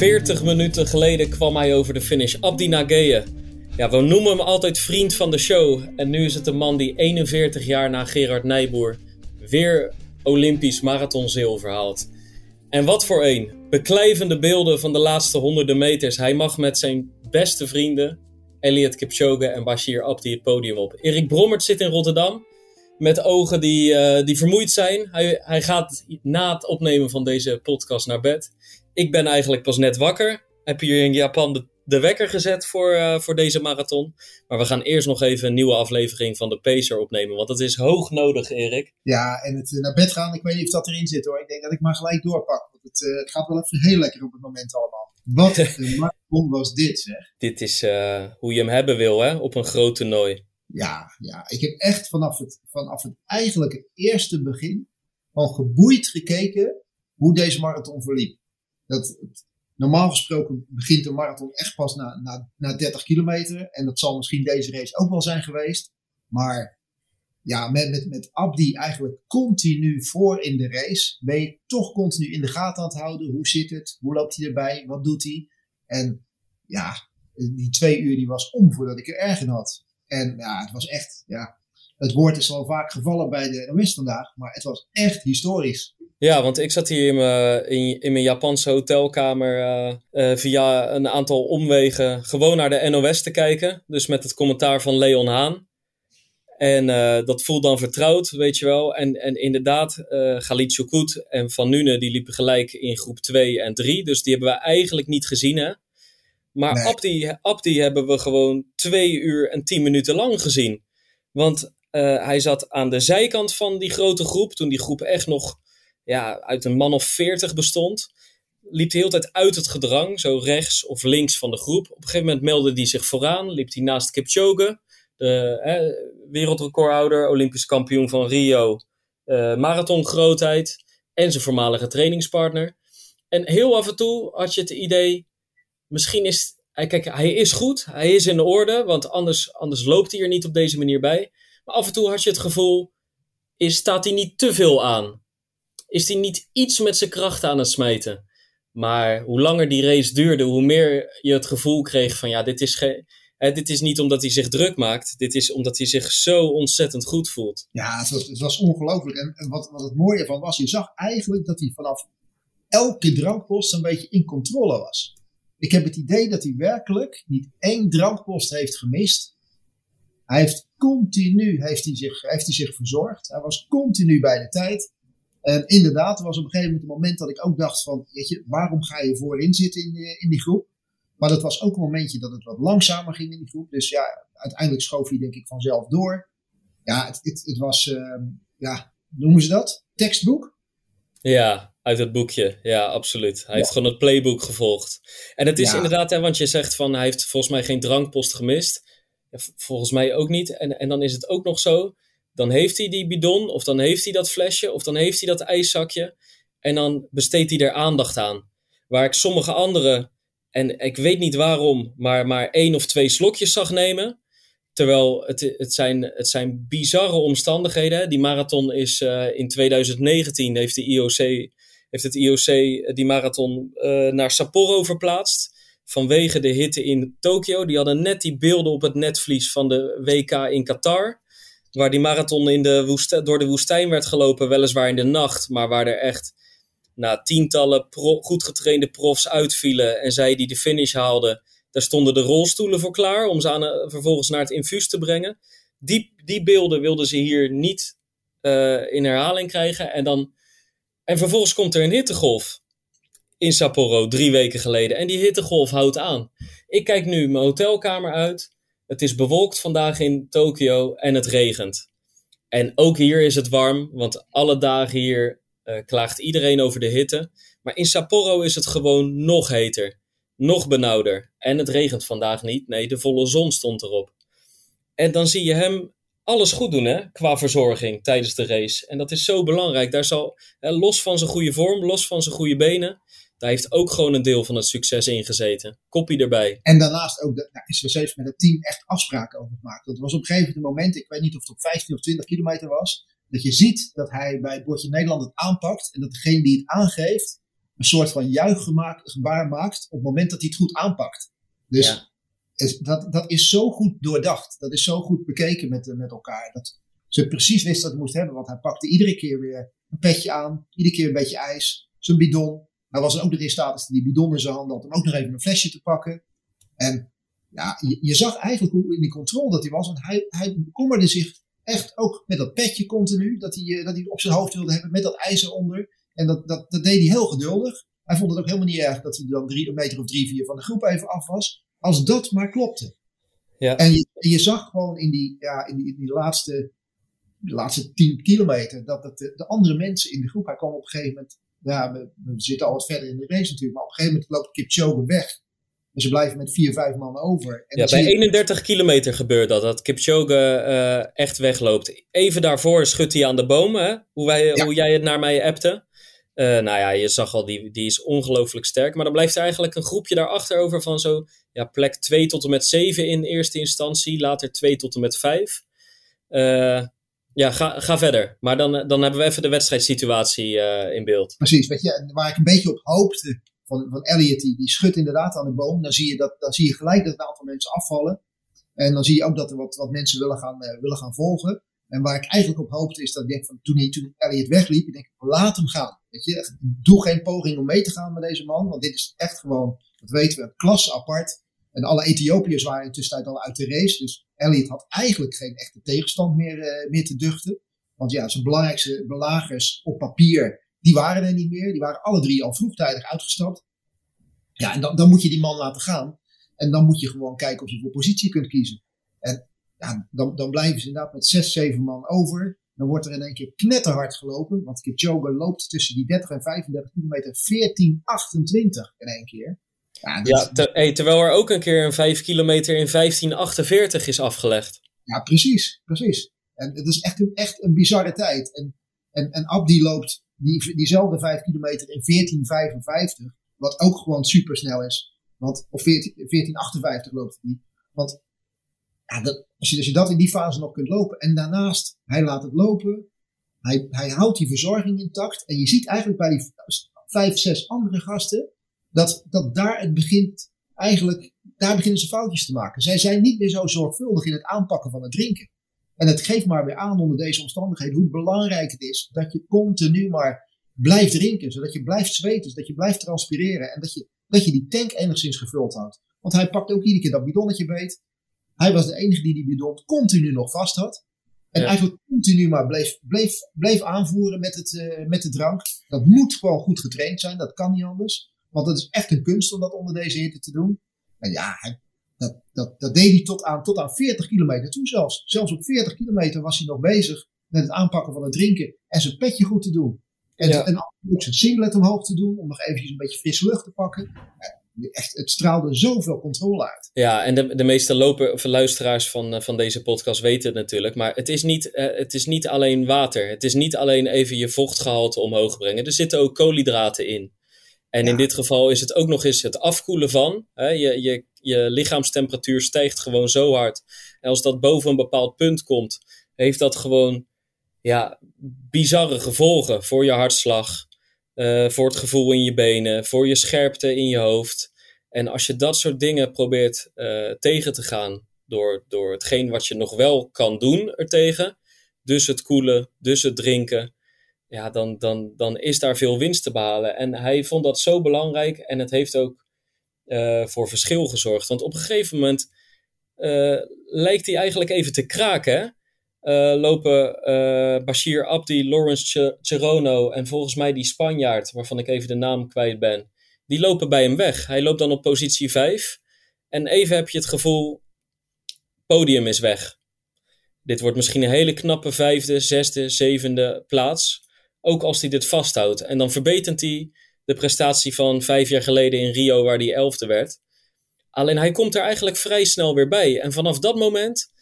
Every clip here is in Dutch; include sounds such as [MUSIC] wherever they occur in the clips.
Veertig minuten geleden kwam hij over de finish. Abdi Nageye. Ja, we noemen hem altijd vriend van de show. En nu is het de man die 41 jaar na Gerard Nijboer weer Olympisch marathonzilver haalt. En wat voor een. Beklijvende beelden van de laatste honderden meters. Hij mag met zijn beste vrienden, Elliot Kipchoge en Bashir Abdi, het podium op. Erik Brommert zit in Rotterdam met ogen die, eh, die vermoeid zijn. Hij, hij gaat na het opnemen van deze podcast naar bed. Ik ben eigenlijk pas net wakker. Heb hier in Japan de, de wekker gezet voor, eh, voor deze marathon. Maar we gaan eerst nog even een nieuwe aflevering van de Pacer opnemen. Want dat is hoog nodig, Erik. Ja, en het eh, naar bed gaan, ik weet niet of dat erin zit hoor. Ik denk dat ik maar gelijk doorpak. Want het, eh, het gaat wel even heel lekker op het moment allemaal. Wat [LAUGHS] een marathon was dit zeg. Dit is hoe je hem hebben wil, hè? Op een groot toernooi. Ja, ja, ik heb echt vanaf het, vanaf het eigenlijk het eerste begin al geboeid gekeken hoe deze marathon verliep. Dat, normaal gesproken begint een marathon echt pas na, na, na 30 kilometer. En dat zal misschien deze race ook wel zijn geweest. Maar ja, met, met, met Abdi eigenlijk continu voor in de race. Ben je toch continu in de gaten aan het houden. Hoe zit het? Hoe loopt hij erbij? Wat doet hij? En ja, die twee uur die was om voordat ik er erg in had. En ja, het was echt, ja, het woord is al vaak gevallen bij de NOS vandaag, maar het was echt historisch. Ja, want ik zat hier in mijn, in, in mijn Japanse hotelkamer eh, eh, via een aantal omwegen gewoon naar de NOS te kijken. Dus met het commentaar van Leon Haan. En eh, dat voelt dan vertrouwd, weet je wel. En, en inderdaad, eh Galit Choukout en Van Nune die liepen gelijk in groep 2 en 3. Dus die hebben we eigenlijk niet gezien, hè. Maar Nee. Abdi, Abdi hebben we gewoon twee uur en tien minuten lang gezien. Want hij zat aan de zijkant van die grote groep, toen die groep echt nog ja, uit een man of veertig bestond. Liep de tijd uit het gedrang, zo rechts of links van de groep. Op een gegeven moment meldde hij zich vooraan, liep hij naast Kipchoge, de hè, wereldrecordhouder, Olympisch kampioen van Rio, eh marathongrootheid en zijn voormalige trainingspartner. En heel af en toe had je het idee, misschien is hij, kijk, hij is goed, hij is in orde, want anders, anders loopt hij er niet op deze manier bij. Maar af en toe had je het gevoel, is, staat hij niet te veel aan? Is hij niet iets met zijn krachten aan het smijten? Maar hoe langer die race duurde, hoe meer je het gevoel kreeg van ja, dit is, hè, dit is niet omdat hij zich druk maakt. Dit is omdat hij zich zo ontzettend goed voelt. Ja, het was, het was ongelooflijk. En, en wat, wat het mooie van was, je zag eigenlijk dat hij vanaf elke drankpost een beetje in controle was. Ik heb het idee dat hij werkelijk niet één drankpost heeft gemist. Hij heeft continu heeft hij zich, heeft hij zich verzorgd. Hij was continu bij de tijd. En inderdaad, er was op een gegeven moment een moment dat ik ook dacht van, weet je, waarom ga je voorin zitten in, die- in die groep? Maar dat was ook een momentje dat het wat langzamer ging in die groep. Dus ja, uiteindelijk schoof hij denk ik vanzelf door. Ja, het, het, het was, ehm, ja, noemen ze dat? Tekstboek? Ja, uit het boekje. Ja, absoluut. Hij heeft gewoon het playbook gevolgd. En het is Ja. inderdaad, hè, want je zegt van hij heeft volgens mij geen drankpost gemist. Volgens mij ook niet. En, en dan is het ook nog zo. Dan heeft hij die bidon, of dan heeft hij dat flesje, of dan heeft hij dat ijszakje. En dan besteedt hij er aandacht aan. Waar ik sommige anderen, en ik weet niet waarom, maar, maar één of twee slokjes zag nemen. Terwijl het, het, zijn, het zijn bizarre omstandigheden. Die marathon is eh, in 2019 heeft, de IOC, heeft het IOC die marathon eh, naar Sapporo verplaatst. Vanwege de hitte in Tokio. Die hadden net die beelden op het netvlies van de WK in Qatar. Waar die marathon in de door de woestijn werd gelopen, weliswaar in de nacht. Maar waar er echt na tientallen goed getrainde profs uitvielen. En zij die de finish haalden, daar stonden de rolstoelen voor klaar om ze aan, eh, vervolgens naar het infuus te brengen. Die, die beelden wilden ze hier niet eh, in herhaling krijgen. En, dan, en vervolgens komt er een hittegolf in Sapporo drie weken geleden. En die hittegolf houdt aan. Ik kijk nu mijn hotelkamer uit. Het is bewolkt vandaag in Tokio en het regent. En ook hier is het warm, want alle dagen hier eh, klaagt iedereen over de hitte. Maar in Sapporo is het gewoon nog heter. nog benauwder. En het regent vandaag niet. Nee, de volle zon stond erop. En dan zie je hem alles goed doen hè, qua verzorging tijdens de race. En dat is zo belangrijk. Daar zal, hè, los van zijn goede vorm, los van zijn goede benen, daar heeft ook gewoon een deel van het succes in gezeten. Koppie erbij. En daarnaast ook, de, nou, is er steeds met het team echt afspraken over gemaakt. Dat was op een gegeven moment, ik weet niet of het op 15 of 20 kilometer was, dat je ziet dat hij bij het bordje Nederland het aanpakt en dat degene die het aangeeft een soort van juichgebaar maakt op het moment dat hij het goed aanpakt. Dus Ja. is, dat, dat is zo goed doordacht. Dat is zo goed bekeken met, met elkaar. Dat ze precies wist dat hij moest hebben. Want hij pakte iedere keer weer een petje aan. Iedere keer een beetje ijs. Zijn bidon. Hij was er ook nog in staat die bidon in zijn handen had. Om ook nog even een flesje te pakken. En ja, je, je zag eigenlijk hoe in die controle dat hij was. Want hij, hij bekommerde zich echt ook met dat petje continu. Dat hij, eh, dat hij op zijn hoofd wilde hebben. Met dat ijs eronder. En dat, dat, dat deed hij heel geduldig. Hij vond het ook helemaal niet erg dat hij dan drie, een meter of drie, vier van de groep even af was. Als dat maar klopte. Ja. En je, je zag gewoon in die, ja, in die, in die laatste, laatste tien kilometer dat, dat de, de andere mensen in de groep, hij kwam op een gegeven moment, ja, we, we zitten al wat verder in de race natuurlijk, maar op een gegeven moment loopt Kipchoge weg. En ze blijven met vier, vijf man over. En Ja, bij je- 31 kilometer gebeurt dat, dat Kipchoge eh, echt wegloopt. Even daarvoor schudt hij aan de boom, hè? Hoe, wij, Ja. hoe jij het naar mij appte. Eh, nou ja, je zag al, die, die is ongelooflijk sterk. Maar dan blijft er eigenlijk een groepje daarachter over van zo ja, plek 2 tot en met 7 in eerste instantie. Later 2 tot en met 5. Eh, ja, ga, ga verder. Maar dan, eh, dan hebben we even de wedstrijdsituatie eh, in beeld. Precies, weet je, waar ik een beetje op hoopte van, van Elliot, die, die schudt inderdaad aan de boom. Dan zie, je dat, dan zie je gelijk dat een aantal mensen afvallen. En dan zie je ook dat er wat, wat mensen willen gaan, eh, willen gaan volgen. En waar ik eigenlijk op hoopte is dat ik denk van toen, toen Elliot wegliep, ik denk laat hem gaan. Weet je, doe geen poging om mee te gaan met deze man. Want dit is echt gewoon, dat weten we, een klasse apart. En alle Ethiopiërs waren in tussentijd al uit de race. Dus Elliot had eigenlijk geen echte tegenstand meer, eh, meer te duchten. Want ja, zijn belangrijkste belagers op papier, die waren er niet meer. Die waren alle drie al vroegtijdig uitgestapt. Ja, en dan, dan moet je die man laten gaan. En dan moet je gewoon kijken of je voor positie kunt kiezen. En ja, dan, dan blijven ze inderdaad met zes, zeven man over. Dan wordt er in één keer knetterhard gelopen. Want Kipchoge loopt tussen die 30 en 35 kilometer 14, 28 in één keer. Ja, dat is- Ja, ter- hey, terwijl er ook een keer een 5 kilometer in 1548 is afgelegd. Ja, precies, precies. En het is echt een, echt een bizarre tijd. En, en, en Abdi loopt die, diezelfde 5 kilometer in 1455, wat ook gewoon supersnel is. Want, of 14, 1458 loopt hij. Want ja, dat, als, je, als je dat in die fase nog kunt lopen. En daarnaast, hij laat het lopen. Hij, hij houdt die verzorging intact. En je ziet eigenlijk bij die vijf, zes andere gasten, dat, dat daar het begint, eigenlijk, daar beginnen ze foutjes te maken. Zij zijn niet meer zo zorgvuldig in het aanpakken van het drinken. En het geeft maar weer aan onder deze omstandigheden hoe belangrijk het is dat je continu maar blijft drinken. Zodat je blijft zweten, zodat je blijft transpireren. En dat je, dat je die tank enigszins gevuld houdt. Want hij pakt ook iedere keer dat bidonnetje beet. Hij was de enige die die bidon continu nog vast had. En Ja. eigenlijk continu maar bleef, bleef, bleef aanvoeren met, het, eh, met de drank. Dat moet gewoon goed getraind zijn, dat kan niet anders. Want het is echt een kunst om dat onder deze hitte te doen. En ja, hij, dat, dat, dat deed hij tot aan, tot aan 40 kilometer toe zelfs. Zelfs op 40 kilometer was hij nog bezig met het aanpakken van het drinken en zijn petje goed te doen. En, Ja. en ook zijn singlet omhoog te doen om nog eventjes een beetje frisse lucht te pakken. Echt, het straalde zoveel controle uit. Ja, en de, de meeste loper, of luisteraars van, eh, van deze podcast weten het natuurlijk. Maar het is, niet, eh, het is niet alleen water. Het is niet alleen even je vochtgehalte omhoog brengen. Er zitten ook koolhydraten in. En in dit geval is het ook nog eens het afkoelen van. Hè? Je, je, je lichaamstemperatuur stijgt gewoon zo hard. En als dat boven een bepaald punt komt, heeft dat gewoon ja, bizarre gevolgen voor je hartslag. eh, voor het gevoel in je benen, voor je scherpte in je hoofd. En als je dat soort dingen probeert eh, tegen te gaan door, door hetgeen wat je nog wel kan doen ertegen, dus het koelen, dus het drinken, ja, dan, dan, dan is daar veel winst te behalen. En hij vond dat zo belangrijk en het heeft ook eh, voor verschil gezorgd. Want op een gegeven moment eh, lijkt hij eigenlijk even te kraken. Eh, lopen Bashir Abdi, Lawrence Cherono en volgens mij die Spanjaard, waarvan ik even de naam kwijt ben, die lopen bij hem weg. Hij loopt dan op positie 5 en even heb je het gevoel, podium is weg. Dit wordt misschien een hele knappe vijfde, zesde, zevende plaats, ook als hij dit vasthoudt. En dan verbetert hij de prestatie van vijf jaar geleden in Rio, waar hij elfde werd. Alleen hij komt er eigenlijk vrij snel weer bij. En vanaf dat moment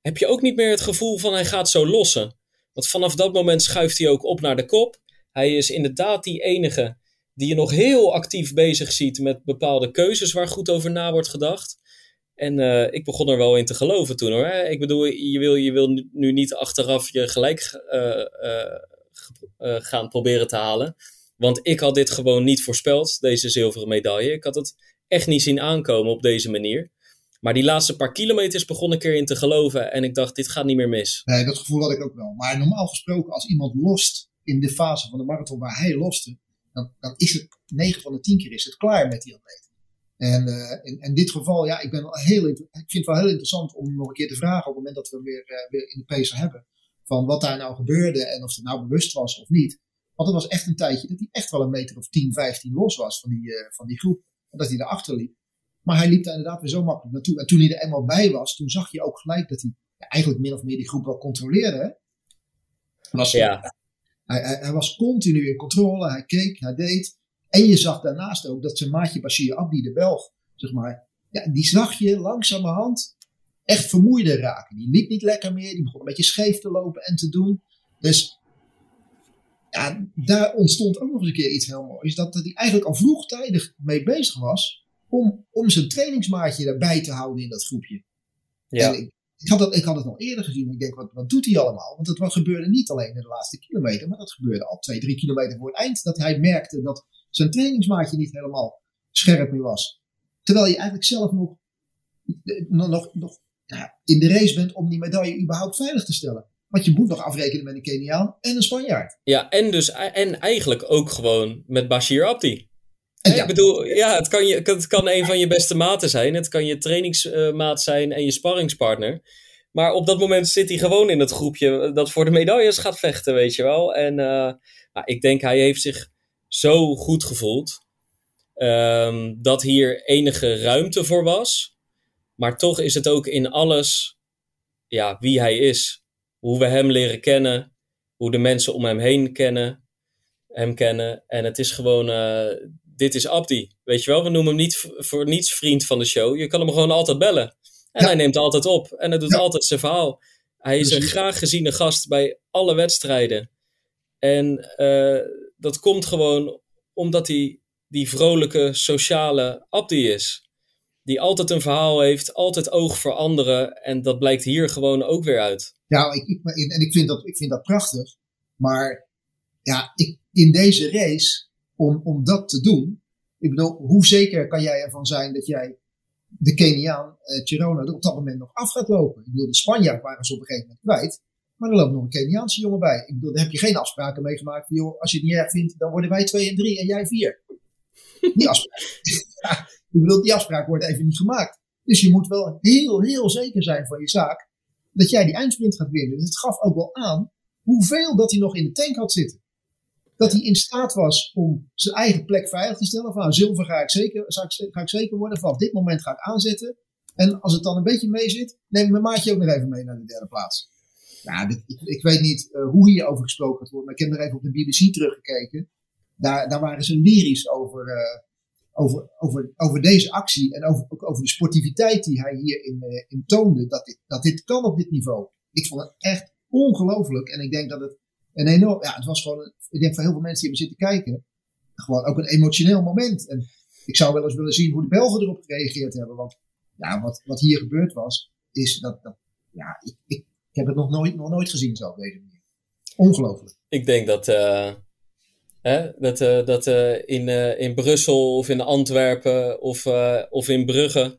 heb je ook niet meer het gevoel van hij gaat zo lossen. Want vanaf dat moment schuift hij ook op naar de kop. Hij is inderdaad die enige die je nog heel actief bezig ziet met bepaalde keuzes waar goed over na wordt gedacht. En uh, ik begon er wel in te geloven toen hoor. Ik bedoel, je wil, je wil nu niet achteraf je gelijk uh, uh, gaan proberen te halen. Want ik had dit gewoon niet voorspeld, deze zilveren medaille. Ik had het echt niet zien aankomen op deze manier. Maar die laatste paar kilometers begon ik erin te geloven. En ik dacht, dit gaat niet meer mis. Nee, dat gevoel had ik ook wel. Maar normaal gesproken, als iemand lost in de fase van de marathon waar hij loste, dan, dan is het 9 van de 10 keer is het klaar met die atleet. En uh, in, in, dit geval, ja, ik, ben heel, ik vind het wel heel interessant om nog een keer te vragen op het moment dat we hem weer, uh, weer in de pacer hebben. Van wat daar nou gebeurde en of het nou bewust was of niet. Want het was echt een tijdje dat hij echt wel een meter of 10, 15 los was van die, uh, van die groep. Omdat hij erachter liep. Maar hij liep daar inderdaad weer zo makkelijk naartoe. En toen hij er eenmaal bij was, toen zag je ook gelijk dat hij ja, eigenlijk min of meer die groep wel controleerde. Was, ja. Hij, hij, hij, was continu in controle, hij keek, hij deed. En je zag daarnaast ook dat zijn maatje Bashir Abdi, de Belg, zeg maar, ja, die zag je langzamerhand echt vermoeider raken. Die liep niet lekker meer, die begon een beetje scheef te lopen en te doen. Dus ja, daar ontstond ook nog eens een keer iets heel moois. Dat hij eigenlijk al vroegtijdig mee bezig was om, om zijn trainingsmaatje erbij te houden in dat groepje. Ja. Ik, ik, had dat, ik had het al eerder gezien. Ik denk, wat, wat doet hij allemaal? Want het gebeurde niet alleen in de laatste kilometer, maar dat gebeurde al twee, drie kilometer voor het eind. Dat hij merkte dat zijn trainingsmaatje niet helemaal scherp meer was. Terwijl je eigenlijk zelf nog, nog, nog, nog ja, in de race bent om die medaille überhaupt veilig te stellen. Want je moet nog afrekenen met een Keniaan en een Spanjaard. Ja, en, dus, en eigenlijk ook gewoon met Bashir Abdi. Ja. Ik bedoel, ja, het kan, je, het kan een van je beste maten zijn. Het kan je trainingsmaat zijn en je sparringspartner. Maar op dat moment zit hij gewoon in het groepje dat voor de medailles gaat vechten, weet je wel. En uh, nou, ik denk, hij heeft zich zo goed gevoeld. Um, dat hier enige ruimte voor was. Maar toch is het ook in alles ja, wie hij is. Hoe we hem leren kennen. Hoe de mensen om hem heen kennen. Hem kennen. En het is gewoon, uh, dit is Abdi. Weet je wel, we noemen hem niet voor niets vriend van de show. Je kan hem gewoon altijd bellen. En ja. hij neemt altijd op. En hij doet ja. altijd zijn verhaal. Hij is een graag geziene gast bij alle wedstrijden. En uh, dat komt gewoon omdat hij die vrolijke, sociale Abdi is. Die altijd een verhaal heeft, altijd oog voor anderen. En dat blijkt hier gewoon ook weer uit. Ja, ik, ik, en ik vind, dat, ik vind dat prachtig. Maar ja, ik, in deze race, om, om dat te doen. Ik bedoel, hoe zeker kan jij ervan zijn dat jij de Keniaan, eh, Chirona, er op dat moment nog af gaat lopen? Ik bedoel, de Spanjaard waren ze op een gegeven moment kwijt. Maar er loopt nog een Keniaanse jongen bij. Ik bedoel, daar heb je geen afspraken mee gemaakt. Van, joh, als je het niet erg vindt, dan worden wij twee en drie en jij vier. [LAUGHS] Die afspraak. Ja, [LAUGHS] ik die afspraak wordt even niet gemaakt. Dus je moet wel heel, heel zeker zijn van je zaak. Dat jij die eindsprint gaat winnen. Dus het gaf ook wel aan hoeveel dat hij nog in de tank had zitten. Dat hij in staat was om zijn eigen plek veilig te stellen. Van nou, zilver ga ik, zeker, ga ik zeker worden. Vanaf dit moment ga ik aanzetten. En als het dan een beetje mee zit, neem ik mijn maatje ook nog even mee naar de derde plaats. Dit, ik, weet niet uh, hoe hierover gesproken wordt, maar ik heb er even op de BBC teruggekeken. Daar, daar waren ze lyrisch over, uh, over, over, over deze actie en over, ook over de sportiviteit die hij hierin uh, in toonde. Dat dit, dat dit kan op dit niveau. Ik vond het echt ongelooflijk en ik denk dat het een enorm, ja, het was gewoon, ik denk voor heel veel mensen die hebben zitten kijken, gewoon ook een emotioneel moment. En ik zou wel eens willen zien hoe de Belgen erop gereageerd hebben, want ja, wat, wat hier gebeurd was, is dat, dat ja, ik, ik heb het nog nooit, nog nooit gezien zo op deze manier. Ongelooflijk. Ik denk dat, uh, hè, dat, uh, dat uh, in, in Brussel of in Antwerpen of, of in Brugge.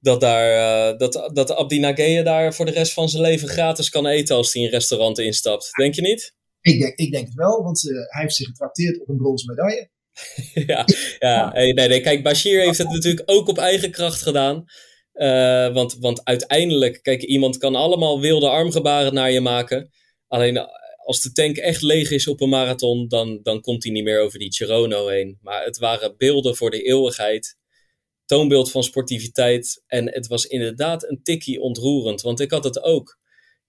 Dat, daar, dat, dat Abdi Nageye daar voor de rest van zijn leven gratis kan eten als hij een restaurant instapt. Denk je niet? Ik denk, ik denk het wel, want hij heeft zich getrakteerd op een bronzen medaille. [LAUGHS] ja, ja. Nee, nee, kijk, Bashir heeft het natuurlijk ook op eigen kracht gedaan. Uh, want, want uiteindelijk, kijk, iemand kan allemaal wilde armgebaren naar je maken. Alleen als de tank echt leeg is op een marathon, dan, dan komt hij niet meer over die Chirono heen. Maar het waren beelden voor de eeuwigheid. Toonbeeld van sportiviteit. En het was inderdaad een tikkie ontroerend. Want ik had het ook.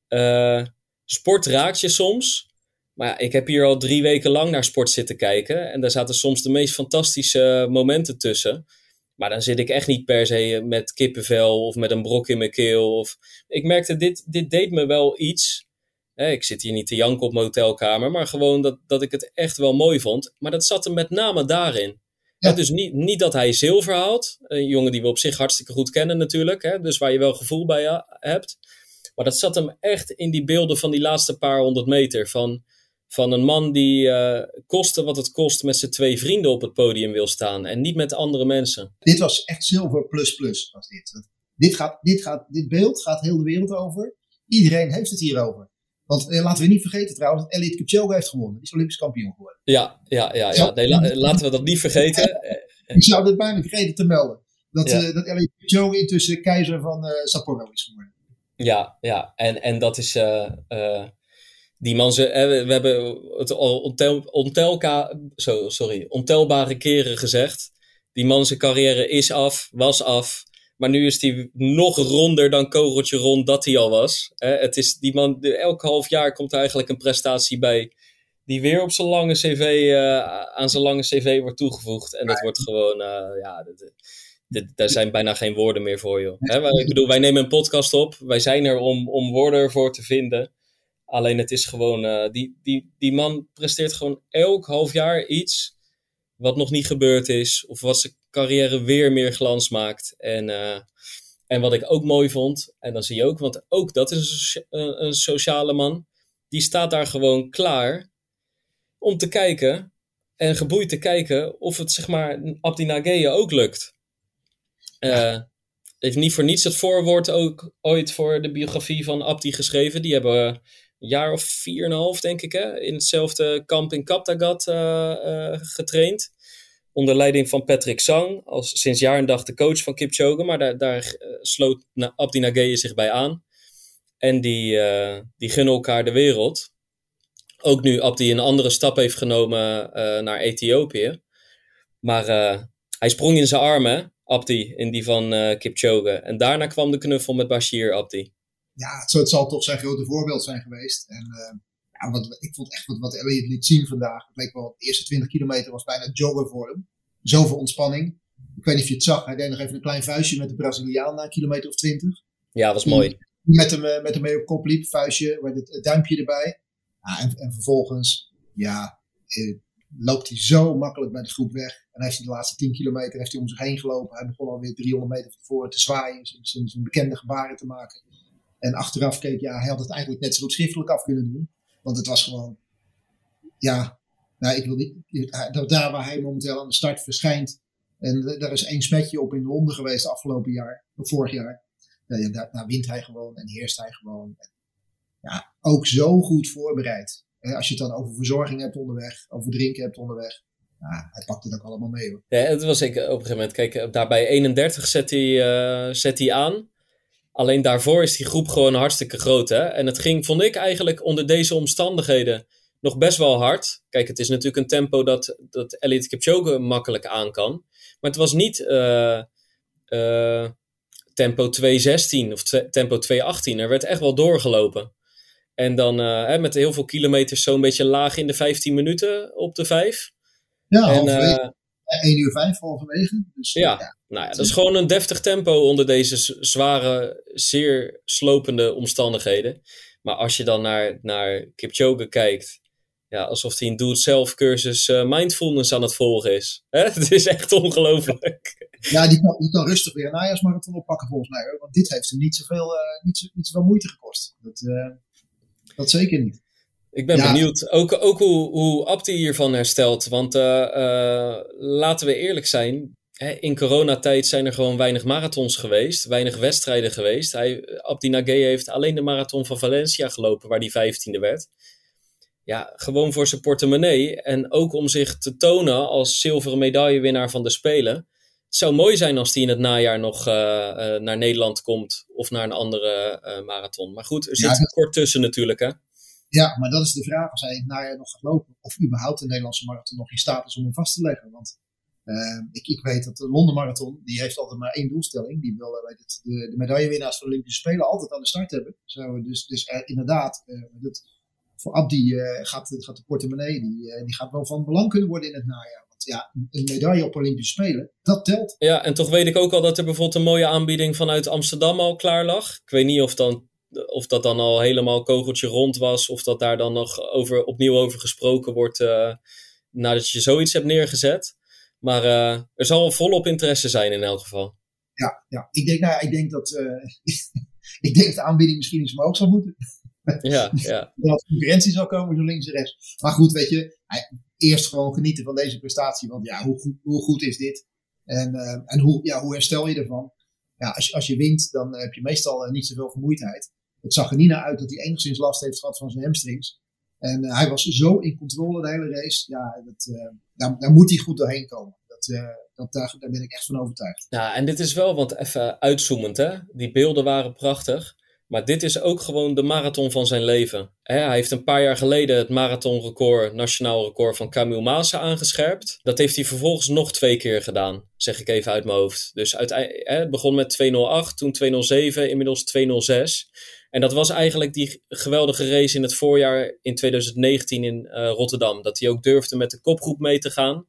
Uh, sport raakt je soms. Maar ik heb hier al drie weken lang naar sport zitten kijken. En daar zaten soms de meest fantastische momenten tussen. Maar dan zit ik echt niet per se met kippenvel of met een brok in mijn keel. Of... Ik merkte, dit, dit deed me wel iets. Ik zit hier niet te janken op mijn hotelkamer, maar gewoon dat, dat ik het echt wel mooi vond. Maar dat zat er met name daarin. Ja. dus niet, niet dat hij zilver haalt. Een jongen die we op zich hartstikke goed kennen natuurlijk. Hè, dus waar je wel gevoel bij hebt. Maar dat zat hem echt in die beelden van die laatste paar honderd meter. Van, van een man die uh, koste wat het kost met zijn twee vrienden op het podium wil staan. En niet met andere mensen. Dit was echt zilver plus plus. Was dit. Dit, gaat, dit, gaat, dit beeld gaat heel de wereld over. Iedereen heeft het hierover. Want eh, laten we niet vergeten trouwens dat Elliot Kipchoge heeft gewonnen. Die is Olympisch kampioen geworden. Ja, ja, ja. ja. Nee, laten we dat niet vergeten. [LAUGHS] Ik zou het bijna vergeten te melden. Dat, ja. uh, dat Elliot Kipchoge intussen keizer van uh, Sapporo is geworden. Ja, ja. En, en dat is... die man, ze, we hebben het al ontel, ontelka, sorry, ontelbare keren gezegd. Die man zijn carrière is af, was af. Maar nu is hij nog ronder dan kogeltje rond dat hij al was. het is die man, elk half jaar komt er eigenlijk een prestatie bij. Die weer op zijn lange cv, uh, aan zijn lange cv wordt toegevoegd. En dat wordt gewoon, uh, ja, daar zijn bijna geen woorden meer voor, joh. Hè, ik bedoel, wij nemen een podcast op. Wij zijn er om, om woorden ervoor te vinden. Alleen het is gewoon, uh, die, die, die man presteert gewoon elk half jaar iets wat nog niet gebeurd is. Of wat carrière weer meer glans maakt. En, uh, en wat ik ook mooi vond, en dan zie je ook, want ook dat is een, een sociale man. Die staat daar gewoon klaar om te kijken en geboeid te kijken of het zeg maar Abdi Nageye ook lukt. Uh, heeft niet voor niets het voorwoord ook ooit voor de biografie van Abdi geschreven. Die hebben een jaar of vier en een half, denk ik, hè, in hetzelfde kamp in Kaptagat uh, uh, getraind onder leiding van Patrick Sang, als sinds jaar en dag de coach van Kipchoge. Maar daar, daar uh, sloot Abdi Nageye zich bij aan. En die, uh, die gunnen elkaar de wereld. Ook nu Abdi een andere stap heeft genomen uh, naar Ethiopië. Maar hij sprong in zijn armen, Abdi, in die van Kipchoge. En daarna kwam de knuffel met Bashir Abdi. Ja, het, het zal toch zijn grote voorbeeld zijn geweest. En ja, wat, ik vond echt wat, wat Elliot liet zien vandaag. Het leek wel, de eerste 20 kilometer was bijna jogger voor hem. Zoveel ontspanning. Ik weet niet of je het zag. Hij deed nog even een klein vuistje met de Braziliaan na een kilometer of 20. Ja, dat was mooi. Met hem, met hem mee op kop liep, vuistje, met het, duimpje erbij. Ja, en, en vervolgens, ja, eh, loopt hij zo makkelijk bij de groep weg. En heeft hij de laatste 10 kilometer heeft hij om zich heen gelopen. Hij begon alweer 300 meter van te zwaaien, zijn, zijn bekende gebaren te maken. En achteraf keek, ja, hij had het eigenlijk net zo goed schriftelijk af kunnen doen. Want het was gewoon, ja, nou, ik wil niet, daar waar hij momenteel aan de start verschijnt. En daar is één smetje op in Londen geweest afgelopen jaar, vorig jaar. Ja, daar, wint hij gewoon en heerst hij gewoon. Ja, ook zo goed voorbereid. Als je het dan over verzorging hebt onderweg, over drinken hebt onderweg. Ja, hij pakt het ook allemaal mee hoor. Ja, het was ik op een gegeven moment. Kijk, daar bij 31 zet hij, uh, zet hij aan. Alleen daarvoor is die groep gewoon hartstikke groot. Hè? En het ging, vond ik eigenlijk onder deze omstandigheden nog best wel hard. Kijk, het is natuurlijk een tempo dat, dat Elliot Kipchoge makkelijk aan kan. Maar het was niet uh, uh, tempo 2.16 of tempo 2.18. Er werd echt wel doorgelopen. En dan uh, hè, met heel veel kilometers zo'n beetje laag in de 15 minuten op de 5. Ja, en, 1 uur 5 halverwege. Dus, ja, ja, nou ja, dat is gewoon een deftig tempo onder deze zware, zeer slopende omstandigheden. Maar als je dan naar, naar Kipchoge kijkt, ja, alsof hij een do-it-self cursus uh, mindfulness aan het volgen is. [LAUGHS] Hè? Het is echt ongelooflijk. Ja, die kan, die kan rustig weer een najaarsmarathon oppakken volgens mij. Hoor. Want dit heeft hem niet zoveel, uh, niet, zo, niet zoveel moeite gekost. Dat, uh, dat zeker niet. Ik ben benieuwd ook, ook hoe, hoe Abdi hiervan herstelt. Want uh, uh, laten we eerlijk zijn. Hè, in coronatijd zijn er gewoon weinig marathons geweest. Weinig wedstrijden geweest. Hij, Abdi Nageye heeft alleen de marathon van Valencia gelopen. Waar hij vijftiende werd. Ja, gewoon voor zijn portemonnee. En ook om zich te tonen als zilveren medaillewinnaar van de Spelen. Het zou mooi zijn als hij in het najaar nog uh, naar Nederland komt. Of naar een andere marathon. Maar goed, er zit ja, kort tussen natuurlijk hè. Ja, maar dat is de vraag als hij het najaar nog gaat lopen. Of überhaupt de Nederlandse marathon nog in staat is om hem vast te leggen. Want uh, ik, ik weet dat de Londen Marathon, die heeft altijd maar één doelstelling. Die wil uh, het, de, medaillewinnaars van de Olympische Spelen altijd aan de start hebben. Dus dus er, inderdaad, uh, dat, voor Abdi gaat, gaat de portemonnee, die, die gaat wel van belang kunnen worden in het najaar. Want ja, een medaille op Olympische Spelen, dat telt. Ja, en toch weet ik ook al dat er bijvoorbeeld een mooie aanbieding vanuit Amsterdam al klaar lag. Ik weet niet of, dan, of dat dan al helemaal kogeltje rond was, of dat daar dan nog over, opnieuw over gesproken wordt nadat je zoiets hebt neergezet. Maar uh, er zal volop interesse zijn in elk geval. Ja, ja. Ik, denk, nou, ik denk dat uh, [LAUGHS] ik denk dat de aanbieding misschien iets omhoog zou moeten. Ja, [LAUGHS] ja. dat concurrentie zal komen zo links en rechts. Maar goed, weet je, eerst gewoon genieten van deze prestatie. Want ja, hoe goed, hoe goed is dit? En, en hoe, ja, hoe herstel je ervan? Ja, als, als je wint, dan heb je meestal niet zoveel vermoeidheid. Het zag er niet naar uit dat hij enigszins last heeft gehad van zijn hamstrings. En uh, hij was zo in controle de hele race. Ja, uh, daar, daar, moet hij goed doorheen komen. Dat, uh, dat, daar, ben ik echt van overtuigd. Ja, en dit is wel, want even uitzoomend hè. Die beelden waren prachtig. Maar dit is ook gewoon de marathon van zijn leven. Hij heeft een paar jaar geleden het marathonrecord, nationaal record van Camille Maassen aangescherpt. Dat heeft hij vervolgens nog twee keer gedaan, zeg ik even uit mijn hoofd. Dus het begon met 208, toen 207, inmiddels 206. En dat was eigenlijk die geweldige race in het voorjaar in 2019 in uh, Rotterdam. Dat hij ook durfde met de kopgroep mee te gaan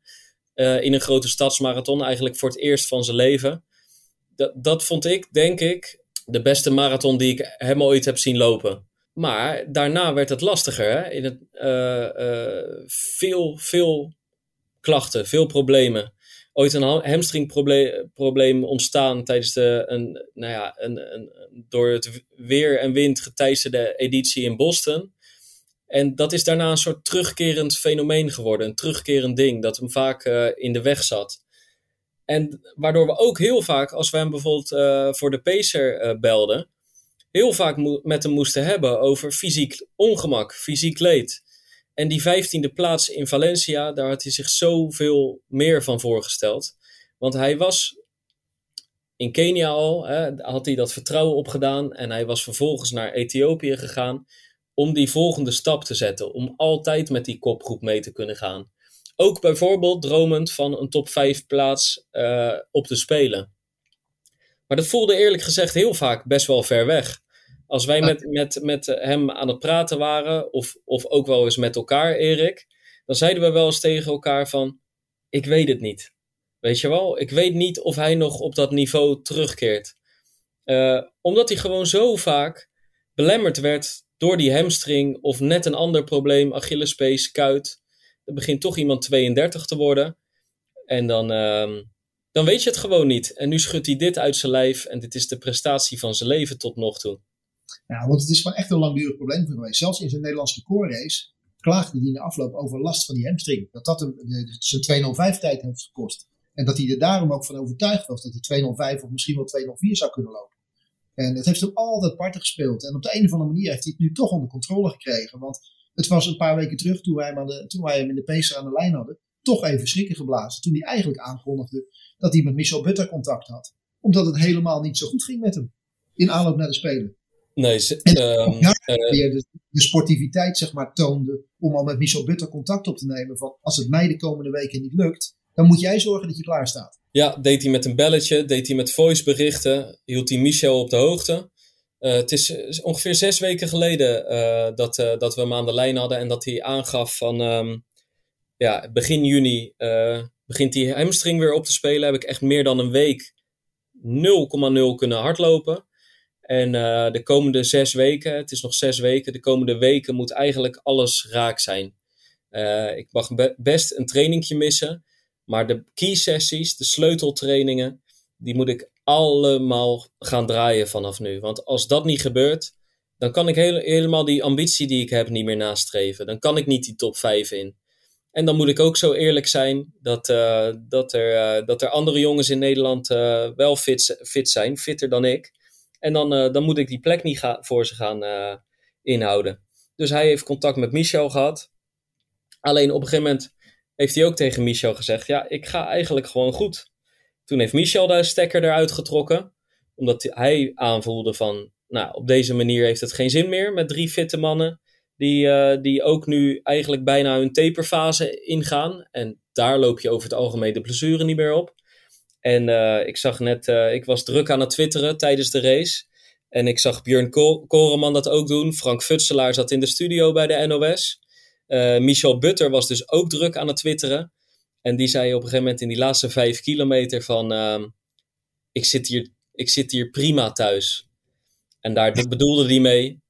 uh, in een grote stadsmarathon. Eigenlijk voor het eerst van zijn leven. Dat, dat vond ik, denk ik, de beste marathon die ik hem ooit heb zien lopen. Maar daarna werd het lastiger. Hè? In het, uh, veel, veel klachten, veel problemen ooit een hamstringprobleem ontstaan tijdens de, een, nou ja, een, een, door het weer en wind geteisterde editie in Boston. En dat is daarna een soort terugkerend fenomeen geworden, een terugkerend ding dat hem vaak uh, in de weg zat. En waardoor we ook heel vaak, als we hem bijvoorbeeld uh, voor de Pacer belden, heel vaak met hem moesten hebben over fysiek ongemak, fysiek leed. En die vijftiende plaats in Valencia, daar had hij zich zoveel meer van voorgesteld. Want hij was in Kenia al, hè, had hij dat vertrouwen opgedaan. En hij was vervolgens naar Ethiopië gegaan om die volgende stap te zetten. Om altijd met die kopgroep mee te kunnen gaan. Ook bijvoorbeeld dromend van een top 5 plaats uh, op te spelen. Maar dat voelde eerlijk gezegd heel vaak best wel ver weg. Als wij met, met, met hem aan het praten waren, of, of ook wel eens met elkaar, Erik, dan zeiden we wel eens tegen elkaar van, ik weet het niet. Weet je wel, ik weet niet of hij nog op dat niveau terugkeert. Uh, omdat hij gewoon zo vaak belemmerd werd door die hamstring of net een ander probleem, Achillespees, kuit. Er begint toch iemand 32 te worden. En dan, uh, dan weet je het gewoon niet. En nu schudt hij dit uit zijn lijf en dit is de prestatie van zijn leven tot nog toe. Ja, want het is gewoon echt een langdurig probleem geweest. Zelfs in zijn Nederlandse recordrace klaagde hij in de afloop over last van die hamstring. Dat dat hem zijn 205 tijd heeft gekost. En dat hij er daarom ook van overtuigd was dat hij 205 of misschien wel 204 zou kunnen lopen. En het heeft hem altijd parten gespeeld. En op de een of andere manier heeft hij het nu toch onder controle gekregen. Want het was een paar weken terug, toen wij hem, de, toen wij hem in de pacer aan de lijn hadden, toch even schrikken geblazen. Toen hij eigenlijk aankondigde dat hij met Michel Butter contact had. Omdat het helemaal niet zo goed ging met hem. In aanloop naar de Spelen. Nee, ze, um, ja, uh, de, de, sportiviteit zeg maar toonde om al met Michel Butter contact op te nemen van als het mij de komende weken niet lukt, dan moet jij zorgen dat je klaar staat. Ja, deed hij met een belletje, deed hij met voiceberichten, hield hij Michel op de hoogte. Uh, het is ongeveer zes weken geleden uh, dat, dat we hem aan de lijn hadden en dat hij aangaf van um, ja, begin juni begint die hamstring weer op te spelen. Heb ik echt meer dan een week 0,0 kunnen hardlopen. En uh, de komende zes weken, het is nog zes weken, de komende weken moet eigenlijk alles raak zijn. Uh, ik mag be best een trainingje missen, maar de key sessies, de sleuteltrainingen, die moet ik allemaal gaan draaien vanaf nu. Want als dat niet gebeurt, dan kan ik helemaal die ambitie die ik heb niet meer nastreven. Dan kan ik niet die top 5 in. En dan moet ik ook zo eerlijk zijn dat, uh, dat, er, dat er andere jongens in Nederland wel fit, fit zijn, fitter dan ik. En dan, uh, dan moet ik die plek niet ga voor ze gaan uh, inhouden. Dus hij heeft contact met Michel gehad. Alleen op een gegeven moment heeft hij ook tegen Michel gezegd: Ja, ik ga eigenlijk gewoon goed. Toen heeft Michel de stekker eruit getrokken. Omdat hij aanvoelde van, nou, op deze manier heeft het geen zin meer met drie fitte mannen. Die, uh, die ook nu eigenlijk bijna hun taperfase ingaan. En daar loop je over het algemeen de blessure niet meer op. En uh, ik zag net, uh, ik was druk aan het twitteren tijdens de race. En ik zag Björn Koreman dat ook doen. Frank Futselaar zat in de studio bij de NOS. Uh, Michel Butter was dus ook druk aan het twitteren. En die zei op een gegeven moment in die laatste vijf kilometer van... Uh, ik, zit hier, ik zit hier prima thuis. En daar bedoelde hij mee.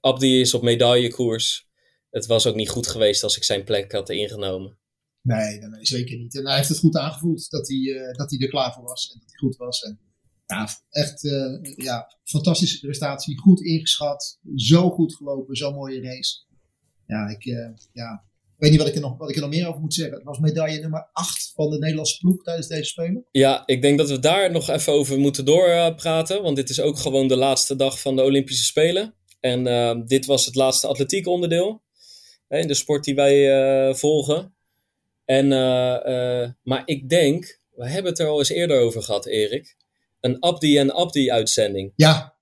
Abdi is op medaillekoers. Het was ook niet goed geweest als ik zijn plek had ingenomen. Nee, nee, zeker niet. En hij heeft het goed aangevoeld dat hij, uh, dat hij er klaar voor was en dat hij goed was. En ja, echt uh, ja, fantastische prestatie. Goed ingeschat. Zo goed gelopen. Zo'n mooie race. Ja, ik, uh, ja, weet niet wat ik, er nog, wat ik er nog meer over moet zeggen. Het was medaille nummer 8 van de Nederlandse ploeg tijdens deze Spelen. Ja, ik denk dat we daar nog even over moeten doorpraten. Want dit is ook gewoon de laatste dag van de Olympische Spelen. En dit was het laatste atletiek onderdeel. In de sport die wij volgen. En, maar ik denk, we hebben het er al eens eerder over gehad, Erik een Abdi en Abdi uitzending. Ja,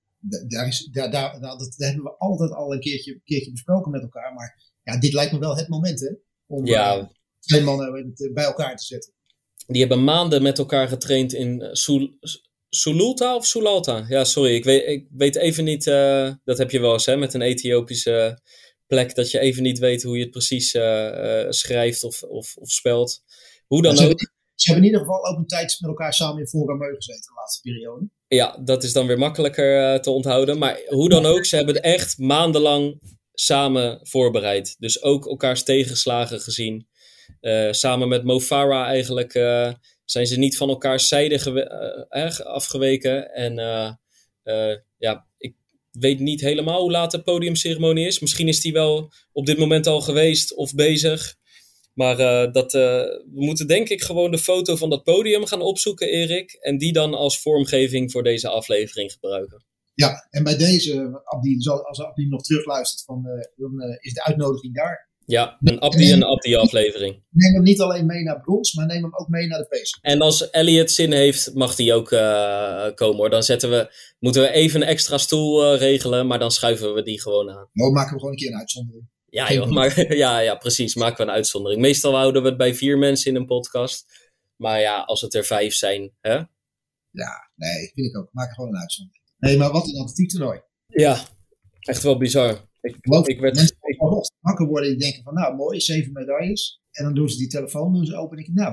daar, is, daar, daar, dat hebben we altijd al een keertje, keertje besproken met elkaar. Maar ja, dit lijkt me wel het moment hè, om ja. uh, twee mannen bij elkaar te zetten. Die hebben maanden met elkaar getraind in Sul Sululta of Sulalta? Ja, sorry, ik weet, ik weet even niet. Uh, dat heb je wel eens hè, met een Ethiopische plek, dat je even niet weet hoe je het precies uh, schrijft of, of, of spelt. Hoe dan ook. Ze hebben in ieder geval ook een tijd met elkaar samen in Voorrameu gezeten de laatste periode. Ja, dat is dan weer makkelijker uh, te onthouden. Maar hoe dan ook, ze hebben echt maandenlang samen voorbereid. Dus ook elkaars tegenslagen gezien. Uh, samen met Mo Farah eigenlijk uh, zijn ze niet van elkaars zijde afgeweken. En ja, weet niet helemaal hoe laat de podiumceremonie is. Misschien is die wel op dit moment al geweest of bezig. Maar uh, dat, uh, we moeten denk ik gewoon de foto van dat podium gaan opzoeken, Erik. En die dan als vormgeving voor deze aflevering gebruiken. Ja, en bij deze, Abdi, als Abdi nog terugluistert, van, dan is de uitnodiging daar. Ja, een Abdi en Abdi aflevering. Neem hem niet alleen mee naar brons, maar neem hem ook mee naar de pace. En als Elliot zin heeft, mag die ook komen hoor. Dan zetten we, moeten we even een extra stoel regelen, maar dan schuiven we die gewoon aan. Nou, maken we gewoon een keer een uitzondering. Ja, joh, maar, [LAUGHS] ja, ja, precies. Maken we een uitzondering. Meestal houden we het bij vier mensen in een podcast. Maar ja, als het er vijf zijn, hè? Ja, nee, vind ik ook. Maak gewoon een uitzondering. Nee, maar wat een atletiek toernooi. Ja, echt wel bizar. Ik, Geloof ik werd, mensen ik, wakker worden die denken van, nou, mooi, zeven medailles. En dan doen ze die telefoon doen ze open en ik, nou,